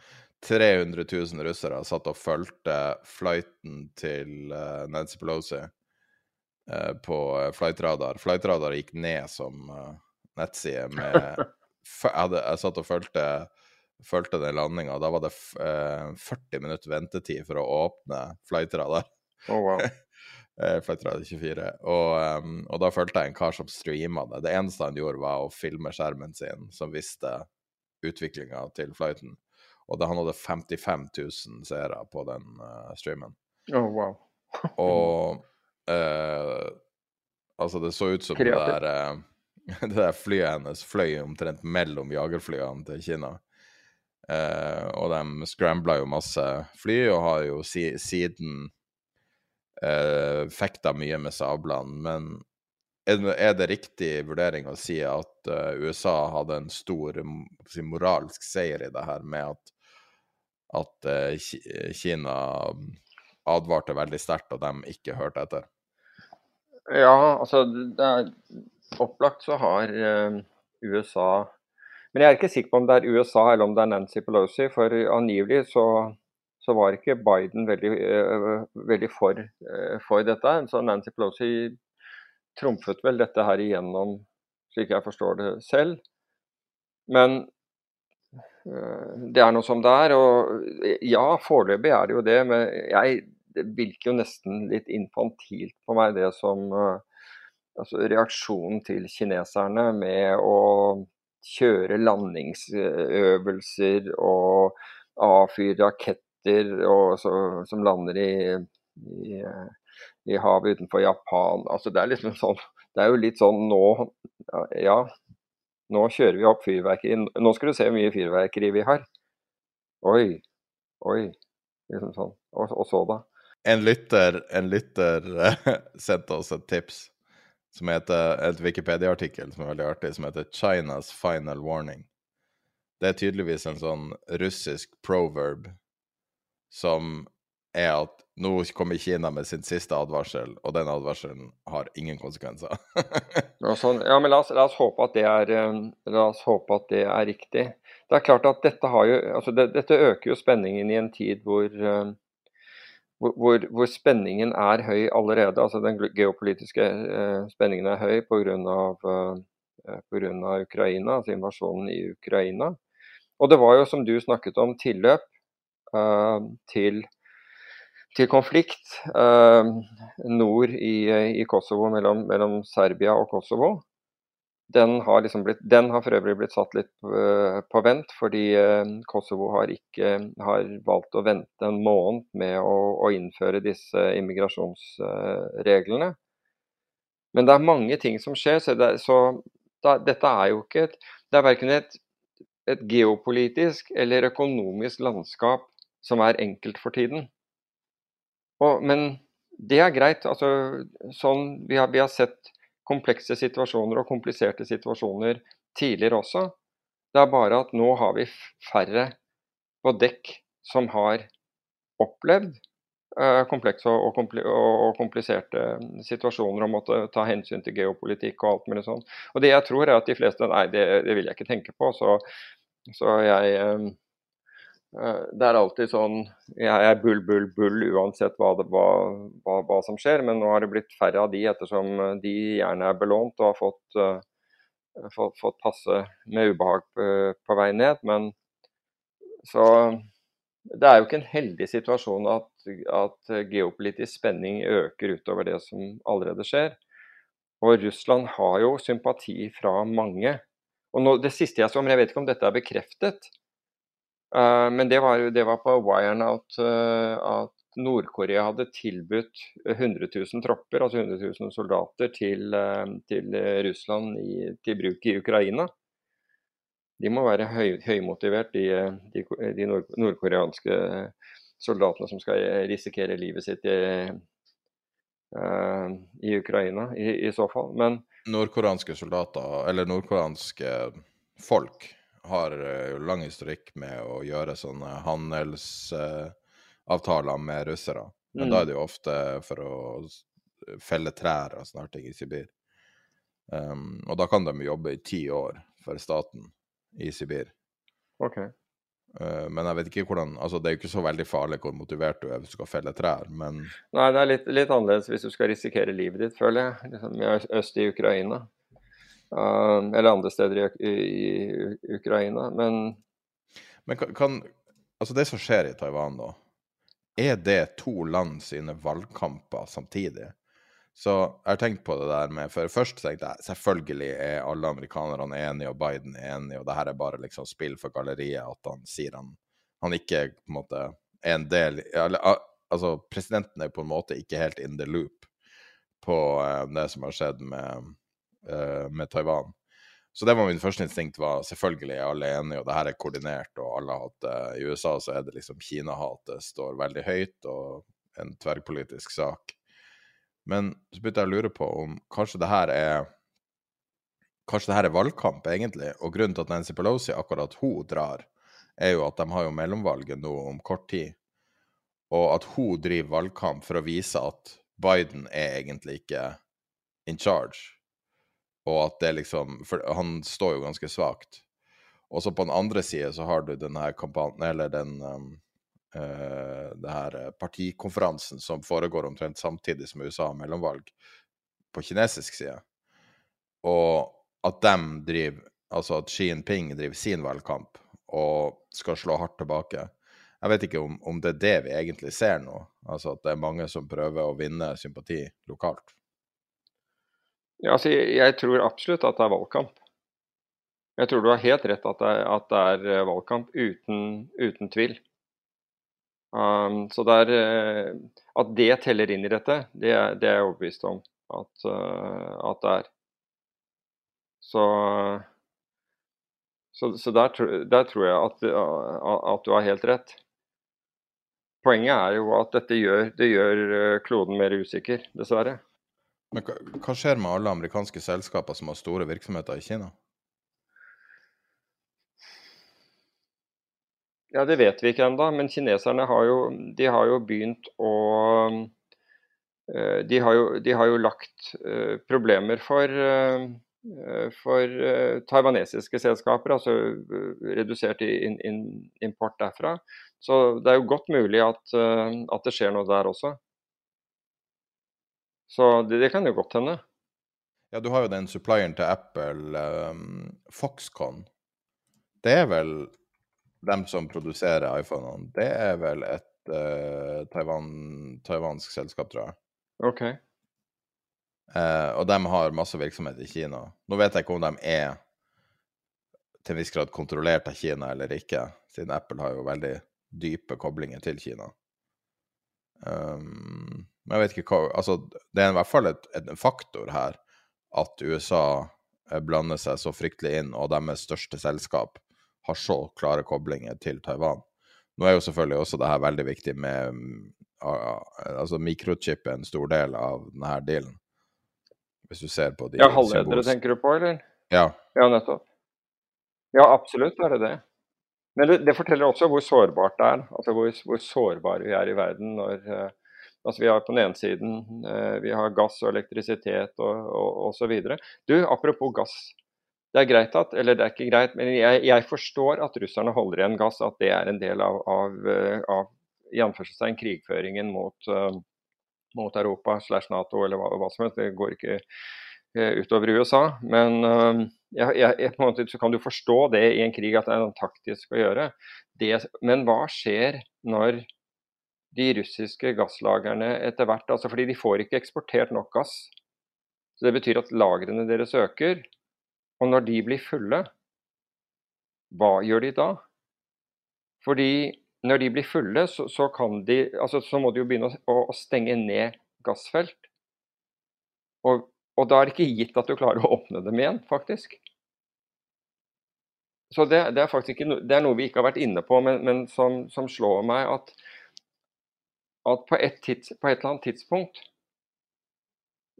300 000 russere satt og fulgte flighten til uh, Nancy Pelosi uh, på eh, Flightradar. Flightradar gikk ned som uh, nettside med [LAUGHS] jeg, hadde, jeg satt og fulgte, fulgte den landinga, da var det eh, 40 minutter ventetid for å åpne Flightradar. oh, wow. [LAUGHS] Eh, Flightradar 24. Og, um, og da fulgte jeg en kar som streama det. Det eneste han gjorde, var å filme skjermen sin, som visste utviklinga til flighten. Og da han hadde 55 000 seere på den uh, streamen. Oh, wow. [LAUGHS] Og uh, Altså, det så ut som det der eh, [LAUGHS] det der flyet hennes fløy omtrent mellom jagerflyene til Kina. Eh, og de scrambla jo masse fly, og har jo si, siden eh, fekta mye med sablene. Men er det, riktig vurdering å si at uh, USA hadde en stor si, moralsk seier i det her, med at, at uh, Kina advarte veldig sterkt, og de ikke hørte etter? Ja, altså det er opplagt så har uh, USA Men jeg er ikke sikker på om det er USA eller om det er Nancy Pelosi, for angivelig så, så var ikke Biden veldig, veldig for, for dette. Så Nancy Pelosi trumfet vel dette her igjennom, slik jeg forstår det selv. Men det er noe som det er. Og ja, foreløpig er det jo det. Men jeg, det virker jo nesten litt infantilt på meg, det som altså Reaksjonen til kineserne med å kjøre landingsøvelser og avfyre raketter og, så, som lander i, i i havet utenfor Japan. Altså det er liksom sånn Det er jo litt sånn nå Ja, nå kjører vi opp fyrverkeri. Nå skal du se hvor mye fyrverkeri vi har. Oi. Oi. Liksom sånn. Og, og så, da? En lytter, en lytter [LAUGHS] sendte oss et tips som heter et Wikipedia-artikkel som er veldig artig, som heter 'China's Final Warning'. Det er tydeligvis en sånn russisk proverb som er at nå kommer Kina med sin siste advarsel, og den advarselen har ingen konsekvenser. [LAUGHS] ja, sånn, ja, men la oss, la oss, er, eh, la oss håpe at det er riktig. Det er klart at dette, jo, altså det, dette øker jo spenningen i en tid hvor, uh, hvor, hvor, spenningen er høy allerede. altså Den geopolitiske eh, spenningen er høy pga. Eh, Ukraina, altså invasjonen i Ukraina. Og det var jo, som du snakket om, tilløp eh, til til konflikt eh, nord i, i Kosovo, mellom, mellom, Serbia og Kosovo. Den har, liksom blitt, den har, for øvrig blitt satt litt uh, på vent, fordi uh, Kosovo har, ikke, har valgt å vente en måned med å, å innføre disse immigrasjonsreglene. Men det er mange ting som skjer, så, det, så da, dette er jo ikke et Det er verken et, et geopolitisk eller økonomisk landskap som er enkelt for tiden. Og, men det er greit. Altså, sånn, vi, har, vi, har, sett komplekse situasjoner og kompliserte situasjoner tidligere også. Det er bare at nå har vi færre på dekk som har opplevd uh, komplekse og, og, kompli og, kompliserte situasjoner og måtte ta hensyn til geopolitikk og alt mulig sånn. Og det jeg tror er at de fleste Nei, det, det vil jeg ikke tenke på. Så, så jeg Eh, det er alltid sånn Jeg er bull, bull, bull uansett hva, det, hva, hva, hva, som skjer, men nå har det blitt færre av de ettersom eh, de gjerne er belånt og har fått, uh, fått, fått passe med ubehag på, på, vei ned. Men så det er jo ikke en heldig situasjon at, at geopolitisk spenning øker utover det som allerede skjer. Og Russland har jo sympati fra mange. Og nå, Det siste jeg så, men jeg vet ikke om dette er bekreftet, men det var, det var, på wiren at, uh, at Nord-Korea hadde tilbudt 100 000 tropper, altså 100 000 soldater, til, uh, til Russland i, til bruk i Ukraina. De må være høy, høymotivert, de, de, de nordkoreanske soldatene som skal risikere livet sitt i, i Ukraina, i, i, så fall. Men Nordkoreanske soldater, eller nordkoreanske folk, har eh, lang historikk med å gjøre sånne handelsavtaler med russere. Men mm. da er det jo ofte for å felle trær og sånne ting i Sibir. Um, og da kan de jobbe i ti år for staten i Sibir. Ok. Uh, men jeg vet ikke hvordan altså Det er jo ikke så veldig farlig hvor motivert du er hvis du skal felle trær, men Nei, det er litt, litt annerledes hvis du skal risikere livet ditt, føler jeg. Liksom, øst i Ukraina. Uh, eller andre steder i, i, Ukraina. Men Men kan, kan, Altså, det som skjer i Taiwan, da, er det to land sine valgkamper samtidig? Så jeg har tenkt på det der med For først tenkte jeg selvfølgelig er alle amerikanerne enige, og Biden er enig, og det her er bare liksom spill for galleriet at han sier han, han ikke på en måte er en del Altså, presidenten er på en måte ikke helt in the loop på uh, det som har skjedd med eh, med Taiwan. Så det var min første instinkt, var selvfølgelig er alle enige, og det her er koordinert, og alle hatt det. I USA så er det liksom Kina-hatet står veldig høyt, og en tverrpolitisk sak. Men så begynte jeg å lure på om kanskje det her er Kanskje det her er valgkamp, egentlig, og grunnen til at Nancy Pelosi akkurat hun drar, er jo at de har jo mellomvalget nå om kort tid, og at hun driver valgkamp for å vise at Biden er egentlig ikke in charge, og at det liksom For han står jo ganske svakt. Og så på den andre side så har du den her kampanjen, eller den um, uh, det her partikonferansen som foregår omtrent samtidig som USA har mellomvalg på kinesisk side. Og at dem driver Altså at Xi Jinping driver sin valgkamp og skal slå hardt tilbake. Jeg vet ikke om, om, det er det vi egentlig ser nå, altså at det er mange som prøver å vinne sympati lokalt. Ja, altså, jeg tror absolutt at det er valgkamp. Jeg tror du har helt rett at det er, at det er eh, valgkamp, uten, uten tvil. Um, så det er, eh, at det teller inn i dette, det, det er jeg overbevist om at, uh, at det er. Så, så, så der, der, tror jeg at, at, du har helt rett. Poenget er jo at dette gjør, det gjør kloden mer usikker, dessverre. Men hva, skjer med alle amerikanske selskaper som har store virksomheter i Kina? Ja, Det vet vi ikke ennå, men kineserne har jo, de har jo begynt å eh, de har, jo, de har jo lagt eh, problemer for Eh, for taiwanesiske selskaper, altså redusert import derfra. Så det er jo godt mulig at, at det skjer noe der også. Så det, det, kan jo godt hende. Ja, du har jo den supplieren til Apple, um, Foxconn. Det er vel dem som produserer iPhonene. Det er vel et Taiwan, taiwansk selskap, tror jeg. Ok. Uh, og de har masse virksomhet i Kina. Nå vet jeg ikke om de er til en viss grad kontrollert av Kina eller ikke, siden Apple har jo veldig dype koblinger til Kina. Um, men jeg vet ikke hva Altså, det er i hvert fall et, en faktor her at USA eh, blander seg så fryktelig inn, og deres største selskap har så klare koblinger til Taiwan. Nå er jo selvfølgelig også det her veldig viktig med uh, Altså, mikrochip er en stor del av denne dealen hvis du ser på de Ja, halvledere tenker du på, eller? Ja. Ja, nettopp. Ja, absolutt er det det. Men det, det forteller også hvor sårbart det er. Altså hvor, hvor sårbare vi er i verden når uh, Altså Vi har på den ene siden uh, vi har gass og elektrisitet og osv. Du, apropos gass. Det er greit at, eller det er ikke greit, men jeg, jeg forstår at russerne holder igjen gass. At det er en del av, av, eh, av i anførselstegn krigføringen mot, uh, mot Europa slash Nato eller hva, hva, som helst. Det går ikke utover USA. Men jeg, jeg, på en måte så kan du forstå det i en krig at det er noe taktisk å gjøre. Det, men hva skjer når de russiske gasslagrene etter hvert altså Fordi de får ikke eksportert nok gass. Så Det betyr at lagrene deres øker. Og når de blir fulle, hva gjør de da? Fordi når de blir fulle, så, så, de, altså, så må de jo begynne å, å stenge ned gassfelt. Og, og, da er det ikke gitt at du klarer å åpne dem igjen, faktisk. Så det, det er faktisk ikke, det er noe vi ikke har vært inne på, men, men som, som, slår meg at, at på, et tids, på, et eller annet tidspunkt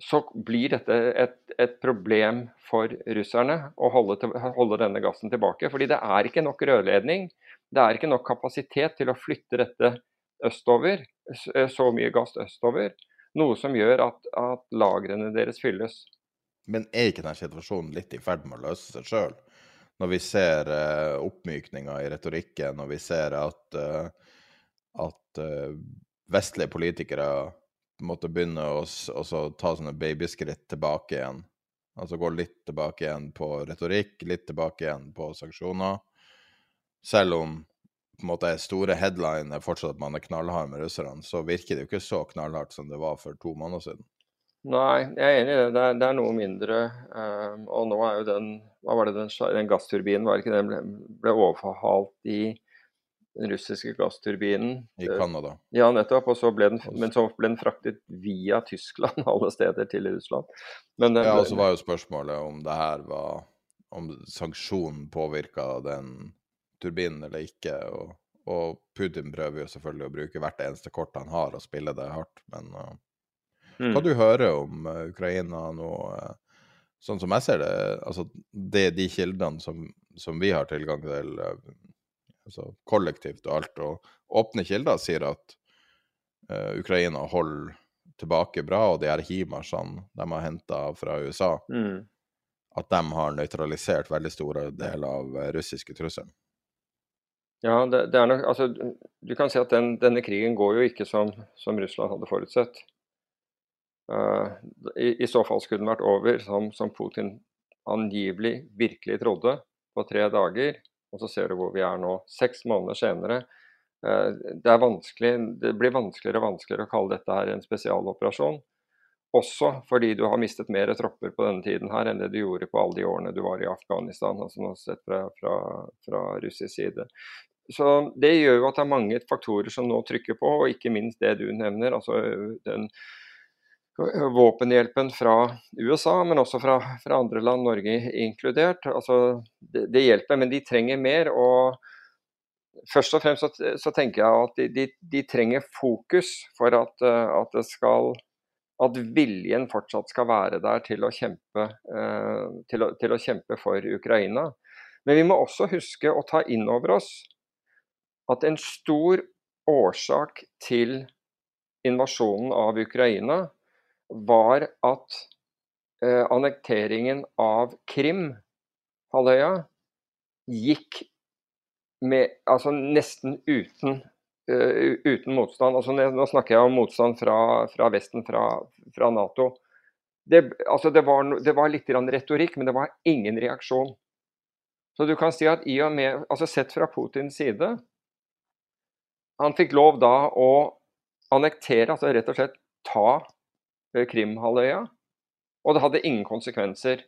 så blir dette et, et problem for russerne å holde, til, holde, denne gassen tilbake. Fordi det er ikke nok rørledning det er ikke nok kapasitet til å flytte dette østover, eh, så mye gass østover. Noe som gjør at, at lagrene deres fylles. Men er ikke denne situasjonen litt i ferd med å løse seg sjøl? Når vi ser uh, oppmykninger i retorikken, når vi ser at, uh, at uh, vestlige politikere måtte begynne å, ta sånne babyskritt tilbake igjen. Altså gå litt tilbake igjen på retorikk, litt tilbake igjen på sanksjoner. Selv om på en måte store headline er fortsatt at man er knallhard med russerne, så virker det jo ikke så knallhardt som det var for to måneder siden. Nei, jeg er enig i det. Det er, det er noe mindre. Um, og nå er jo den hva var det, den, den gassturbinen var ikke den ble, ble overforhalt i den russiske gassturbinen. I Canada. Ja, nettopp. Og så ble den, men så ble den fraktet via Tyskland [LAUGHS] alle steder til Russland. Men, ja, og så var jo spørsmålet om det her var Om sanksjonen påvirka den turbinen eller ikke. Og, og, Putin prøver jo selvfølgelig å bruke hvert eneste kort han har, og spille det hardt. Men uh, mm. hva du hører om uh, Ukraina nå? Uh, sånn som jeg ser det, altså det er de kildene som, som vi har tilgang til, altså kollektivt og alt, og åpne kilder sier at uh, Ukraina holder tilbake bra, og de her HIMARSene de har henta fra USA, mm. at de har nøytralisert veldig store deler av uh, russiske trusselen. Ja, det, det, er nok Altså, du kan si at den, denne krigen går jo ikke som, som Russland hadde forutsett. Uh, i, i, så fall skulle den vært over, som, som Putin angivelig virkelig trodde, på tre dager. Og så ser du hvor vi er nå, seks måneder senere. Eh, det, det, blir vanskeligere og vanskeligere å kalle dette her en spesialoperasjon. Også fordi du har mistet mer tropper på denne tiden her enn det du gjorde på alle de årene du var i Afghanistan. altså nå sett fra, fra, fra russisk side. Så Det gjør jo at det er mange faktorer som nå trykker på, og ikke minst det du nevner. altså den våpenhjelpen fra USA, men også fra, fra andre land, Norge inkludert. Altså, det, det, hjelper, men de trenger mer. og Først og fremst så, så tenker jeg at de, de, de, trenger fokus for at, at, skal, at viljen fortsatt skal være der til å, kjempe, eh, til, å, til å kjempe for Ukraina. Men vi må også huske å ta inn over oss at en stor årsak til invasjonen av Ukraina var at eh, annekteringen av Krim, halvøya, gikk med, altså nesten uten, uh, uten motstand. Altså, nå snakker jeg om motstand fra, fra Vesten, fra, fra Nato. Det, altså, det, var, det var litt retorikk, men det var ingen reaksjon. Så du kan si at i og med, altså Sett fra Putins side Han fikk lov da å annektere, altså rett og slett ta Krimhalvøya, og det hadde ingen konsekvenser.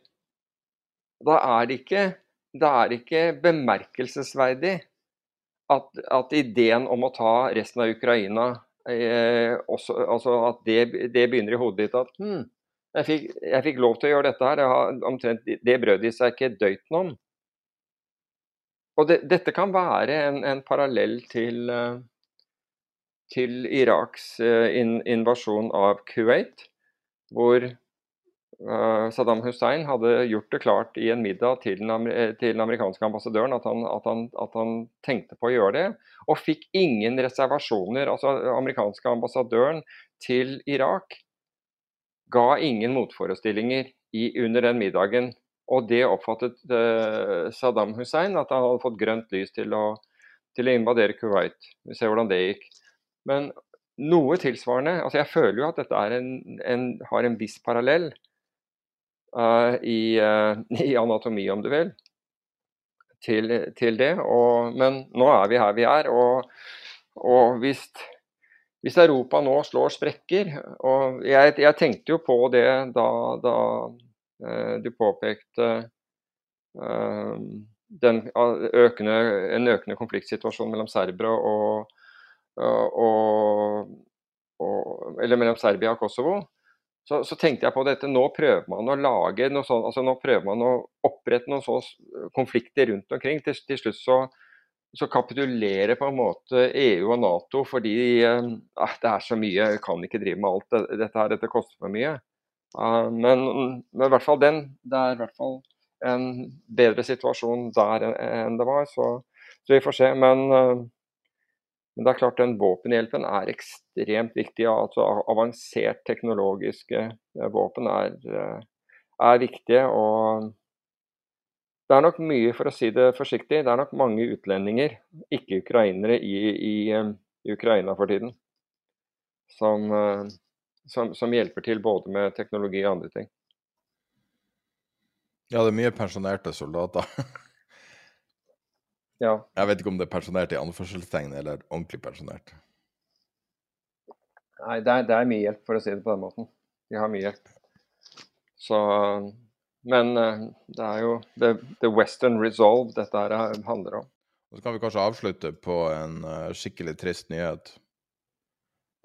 Da er det ikke, er ikke bemerkelsesverdig at, at, ideen om å ta resten av Ukraina eh, også, altså at det, det, begynner i hodet ditt at hm, jeg, fikk, jeg fikk, lov til å gjøre dette her, omtrent, det brød de seg ikke døyten om. Og det, dette kan være en, en parallell til, eh, til Iraks in, invasjon av Kuwait hvor uh, Saddam Hussein hadde gjort det klart i en middag til den, eh, til den amerikanske ambassadøren at han, at, han, at han, tenkte på å gjøre det, og fikk ingen reservasjoner. Altså amerikanske ambassadøren til Irak ga ingen motforestillinger i, under den middagen. Og det oppfattet uh, Saddam Hussein, at han hadde fått grønt lys til å, til å invadere Kuwait. Vi ser hvordan det gikk. Men noe tilsvarende. altså Jeg føler jo at dette en, en, har en viss parallell uh, i, uh, [LAUGHS] i, anatomi, om du vil, til, til det. Og, men nå er vi her vi er. Og, og hvis, hvis, Europa nå slår sprekker og jeg, jeg, tenkte jo på det da, da uh, du påpekte den økende, en økende konfliktsituasjon mellom serbere og og, og, eller mellom Serbia og Kosovo, så, så, tenkte jeg på dette. Nå prøver man å lage noe sånt, altså nå prøver man å opprette noen sånne konflikter rundt omkring. Til, til slutt så, så, kapitulerer på en måte EU og Nato fordi eh, det er så mye, vi kan ikke drive med alt dette her, dette koster for mye. Uh, men, men, i hvert fall den, det er i hvert fall en bedre situasjon der enn det var. Så, så vi får se. Men uh, men det er klart den våpenhjelpen er ekstremt viktig. altså Avansert teknologiske eh, våpen er, eh, er viktige. og det er nok mye, for å si det forsiktig, det er nok mange utlendinger, ikke ukrainere, i, i, eh, Ukraina for tiden. Som, som, som, hjelper til både med teknologi og andre ting. Ja, det er mye pensjonerte soldater. [LAUGHS] Ja. Jeg vet ikke om det er pensjonert i anførselstegn eller ordentlig pensjonert. Nei, det er, det er, mye hjelp, for å si det på den måten. De har mye hjelp. Så Men eh, det er jo the, the Western Resolve dette her handler om. Så kan vi kanskje avslutte på en uh, skikkelig trist nyhet.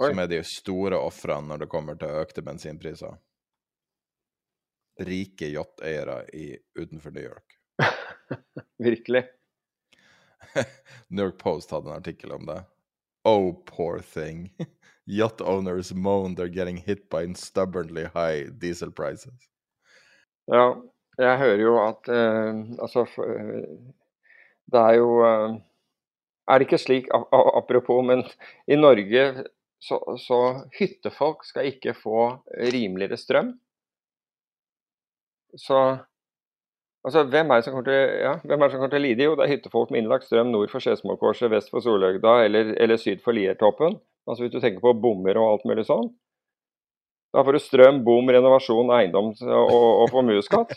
Oi. Som er de store ofrene når det kommer til økte bensinpriser. Rike yachteiere utenfor New York. [LAUGHS] Virkelig. [LAUGHS] New York Post hadde en artikkel om det. Oh, poor thing. [LAUGHS] Yacht owners moan they're getting hit by stubbornly high diesel prices. Ja, jeg hører jo at eh, Altså, eh, det er jo eh, Er det ikke slik, apropos, men i Norge så, så hyttefolk skal ikke få rimeligere strøm. Så Altså, hvem er, til, ja, hvem er det som kommer til å lide? Jo, det er hyttefolk med innlagt strøm nord for Skedsmokorset, vest for Solhøgda eller, eller syd for Liertoppen. Altså hvis du tenker på bommer og alt mulig sånn. Da får du strøm, bom, renovasjon, eiendom og, og formuesskatt.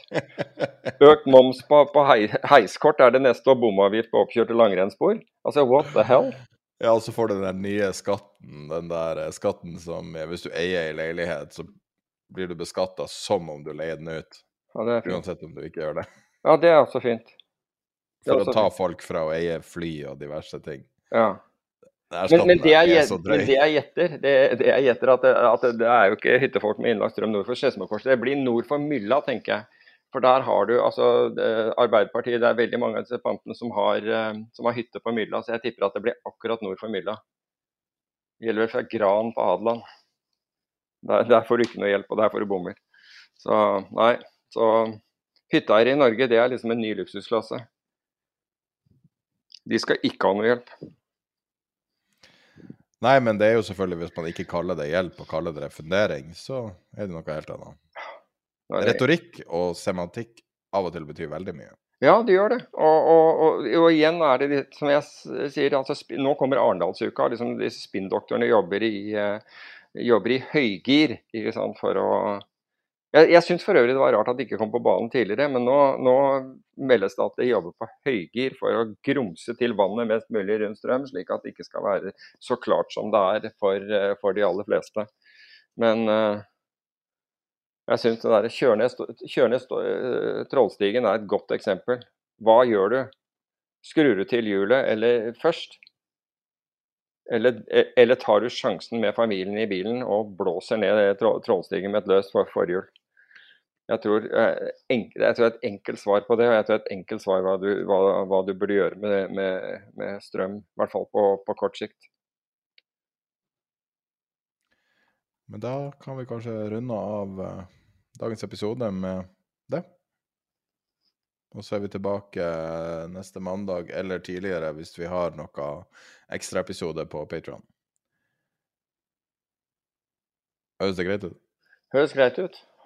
Økt moms på, på hei, heiskort er det neste, og bomavgift på oppkjørte langrennsspor. Altså, what the hell? Ja, og så får du den der nye skatten, den der eh, skatten som eh, hvis du eier ei leilighet, så blir du beskatta som om du leier den ut. Ja. Uansett om du ikke gjør det. Ja, det er også fint. Er For å ta fint. folk fra å eie fly og diverse ting. Ja. Men, men, det jeg, men det jeg gjetter, det, det jeg gjetter at, det, at det, det er jo ikke hyttefolk med innlagt strøm nord for Skedsmokorset. Det blir nord for Mylla, tenker jeg. For der har du altså Arbeiderpartiet, det er veldig mange av disse pantene som har, eh, som har hytte på Mylla, så jeg tipper at det blir akkurat nord for Mylla. Det gjelder vel fra Gran på Hadeland. Der, der får du ikke noe hjelp, og der får du bommer. Så nei. Så hytteeiere i Norge, det er liksom en ny luksusklasse. De skal ikke ha noe hjelp. Nei, men det er jo selvfølgelig, hvis man ikke kaller det hjelp og kaller det refundering, så er det noe helt annet. Det- Retorikk og semantikk av og til betyr veldig mye. Ja, det gjør det. Og, og, og, og igjen er det som jeg sier, altså, nå kommer Arendalsuka. Liksom, disse spinndoktorene jobber i, eh, jobber i høygir for å Jeg, jeg syns for øvrig det var rart at de ikke kom på banen tidligere, men nå, nå meldes det at de jobber på høygir for å grumse til vannet mest mulig rundt strøm, slik at det ikke skal være så klart som det er for, eh, for de aller fleste. Men uh, jeg syns det der Kjørnes, Kjørnes eh, er et godt eksempel. Hva gjør du? Skrur du til hjulet eller først? Eller, eller tar du sjansen med familien i bilen og blåser ned Trollstigen med et løst for forhjul? Jeg tror, eh, enk, jeg tror et enkelt svar på det, og jeg tror et enkelt svar hva du, hva, hva du burde gjøre med, med, med strøm, i hvert fall på, på kort sikt. Men da kan vi kanskje runde av eh, dagens episode med det. Og så er vi tilbake eh, neste mandag eller tidligere hvis vi har noe ekstraepisode på Patron. Høres det greit ut? Høres greit ut.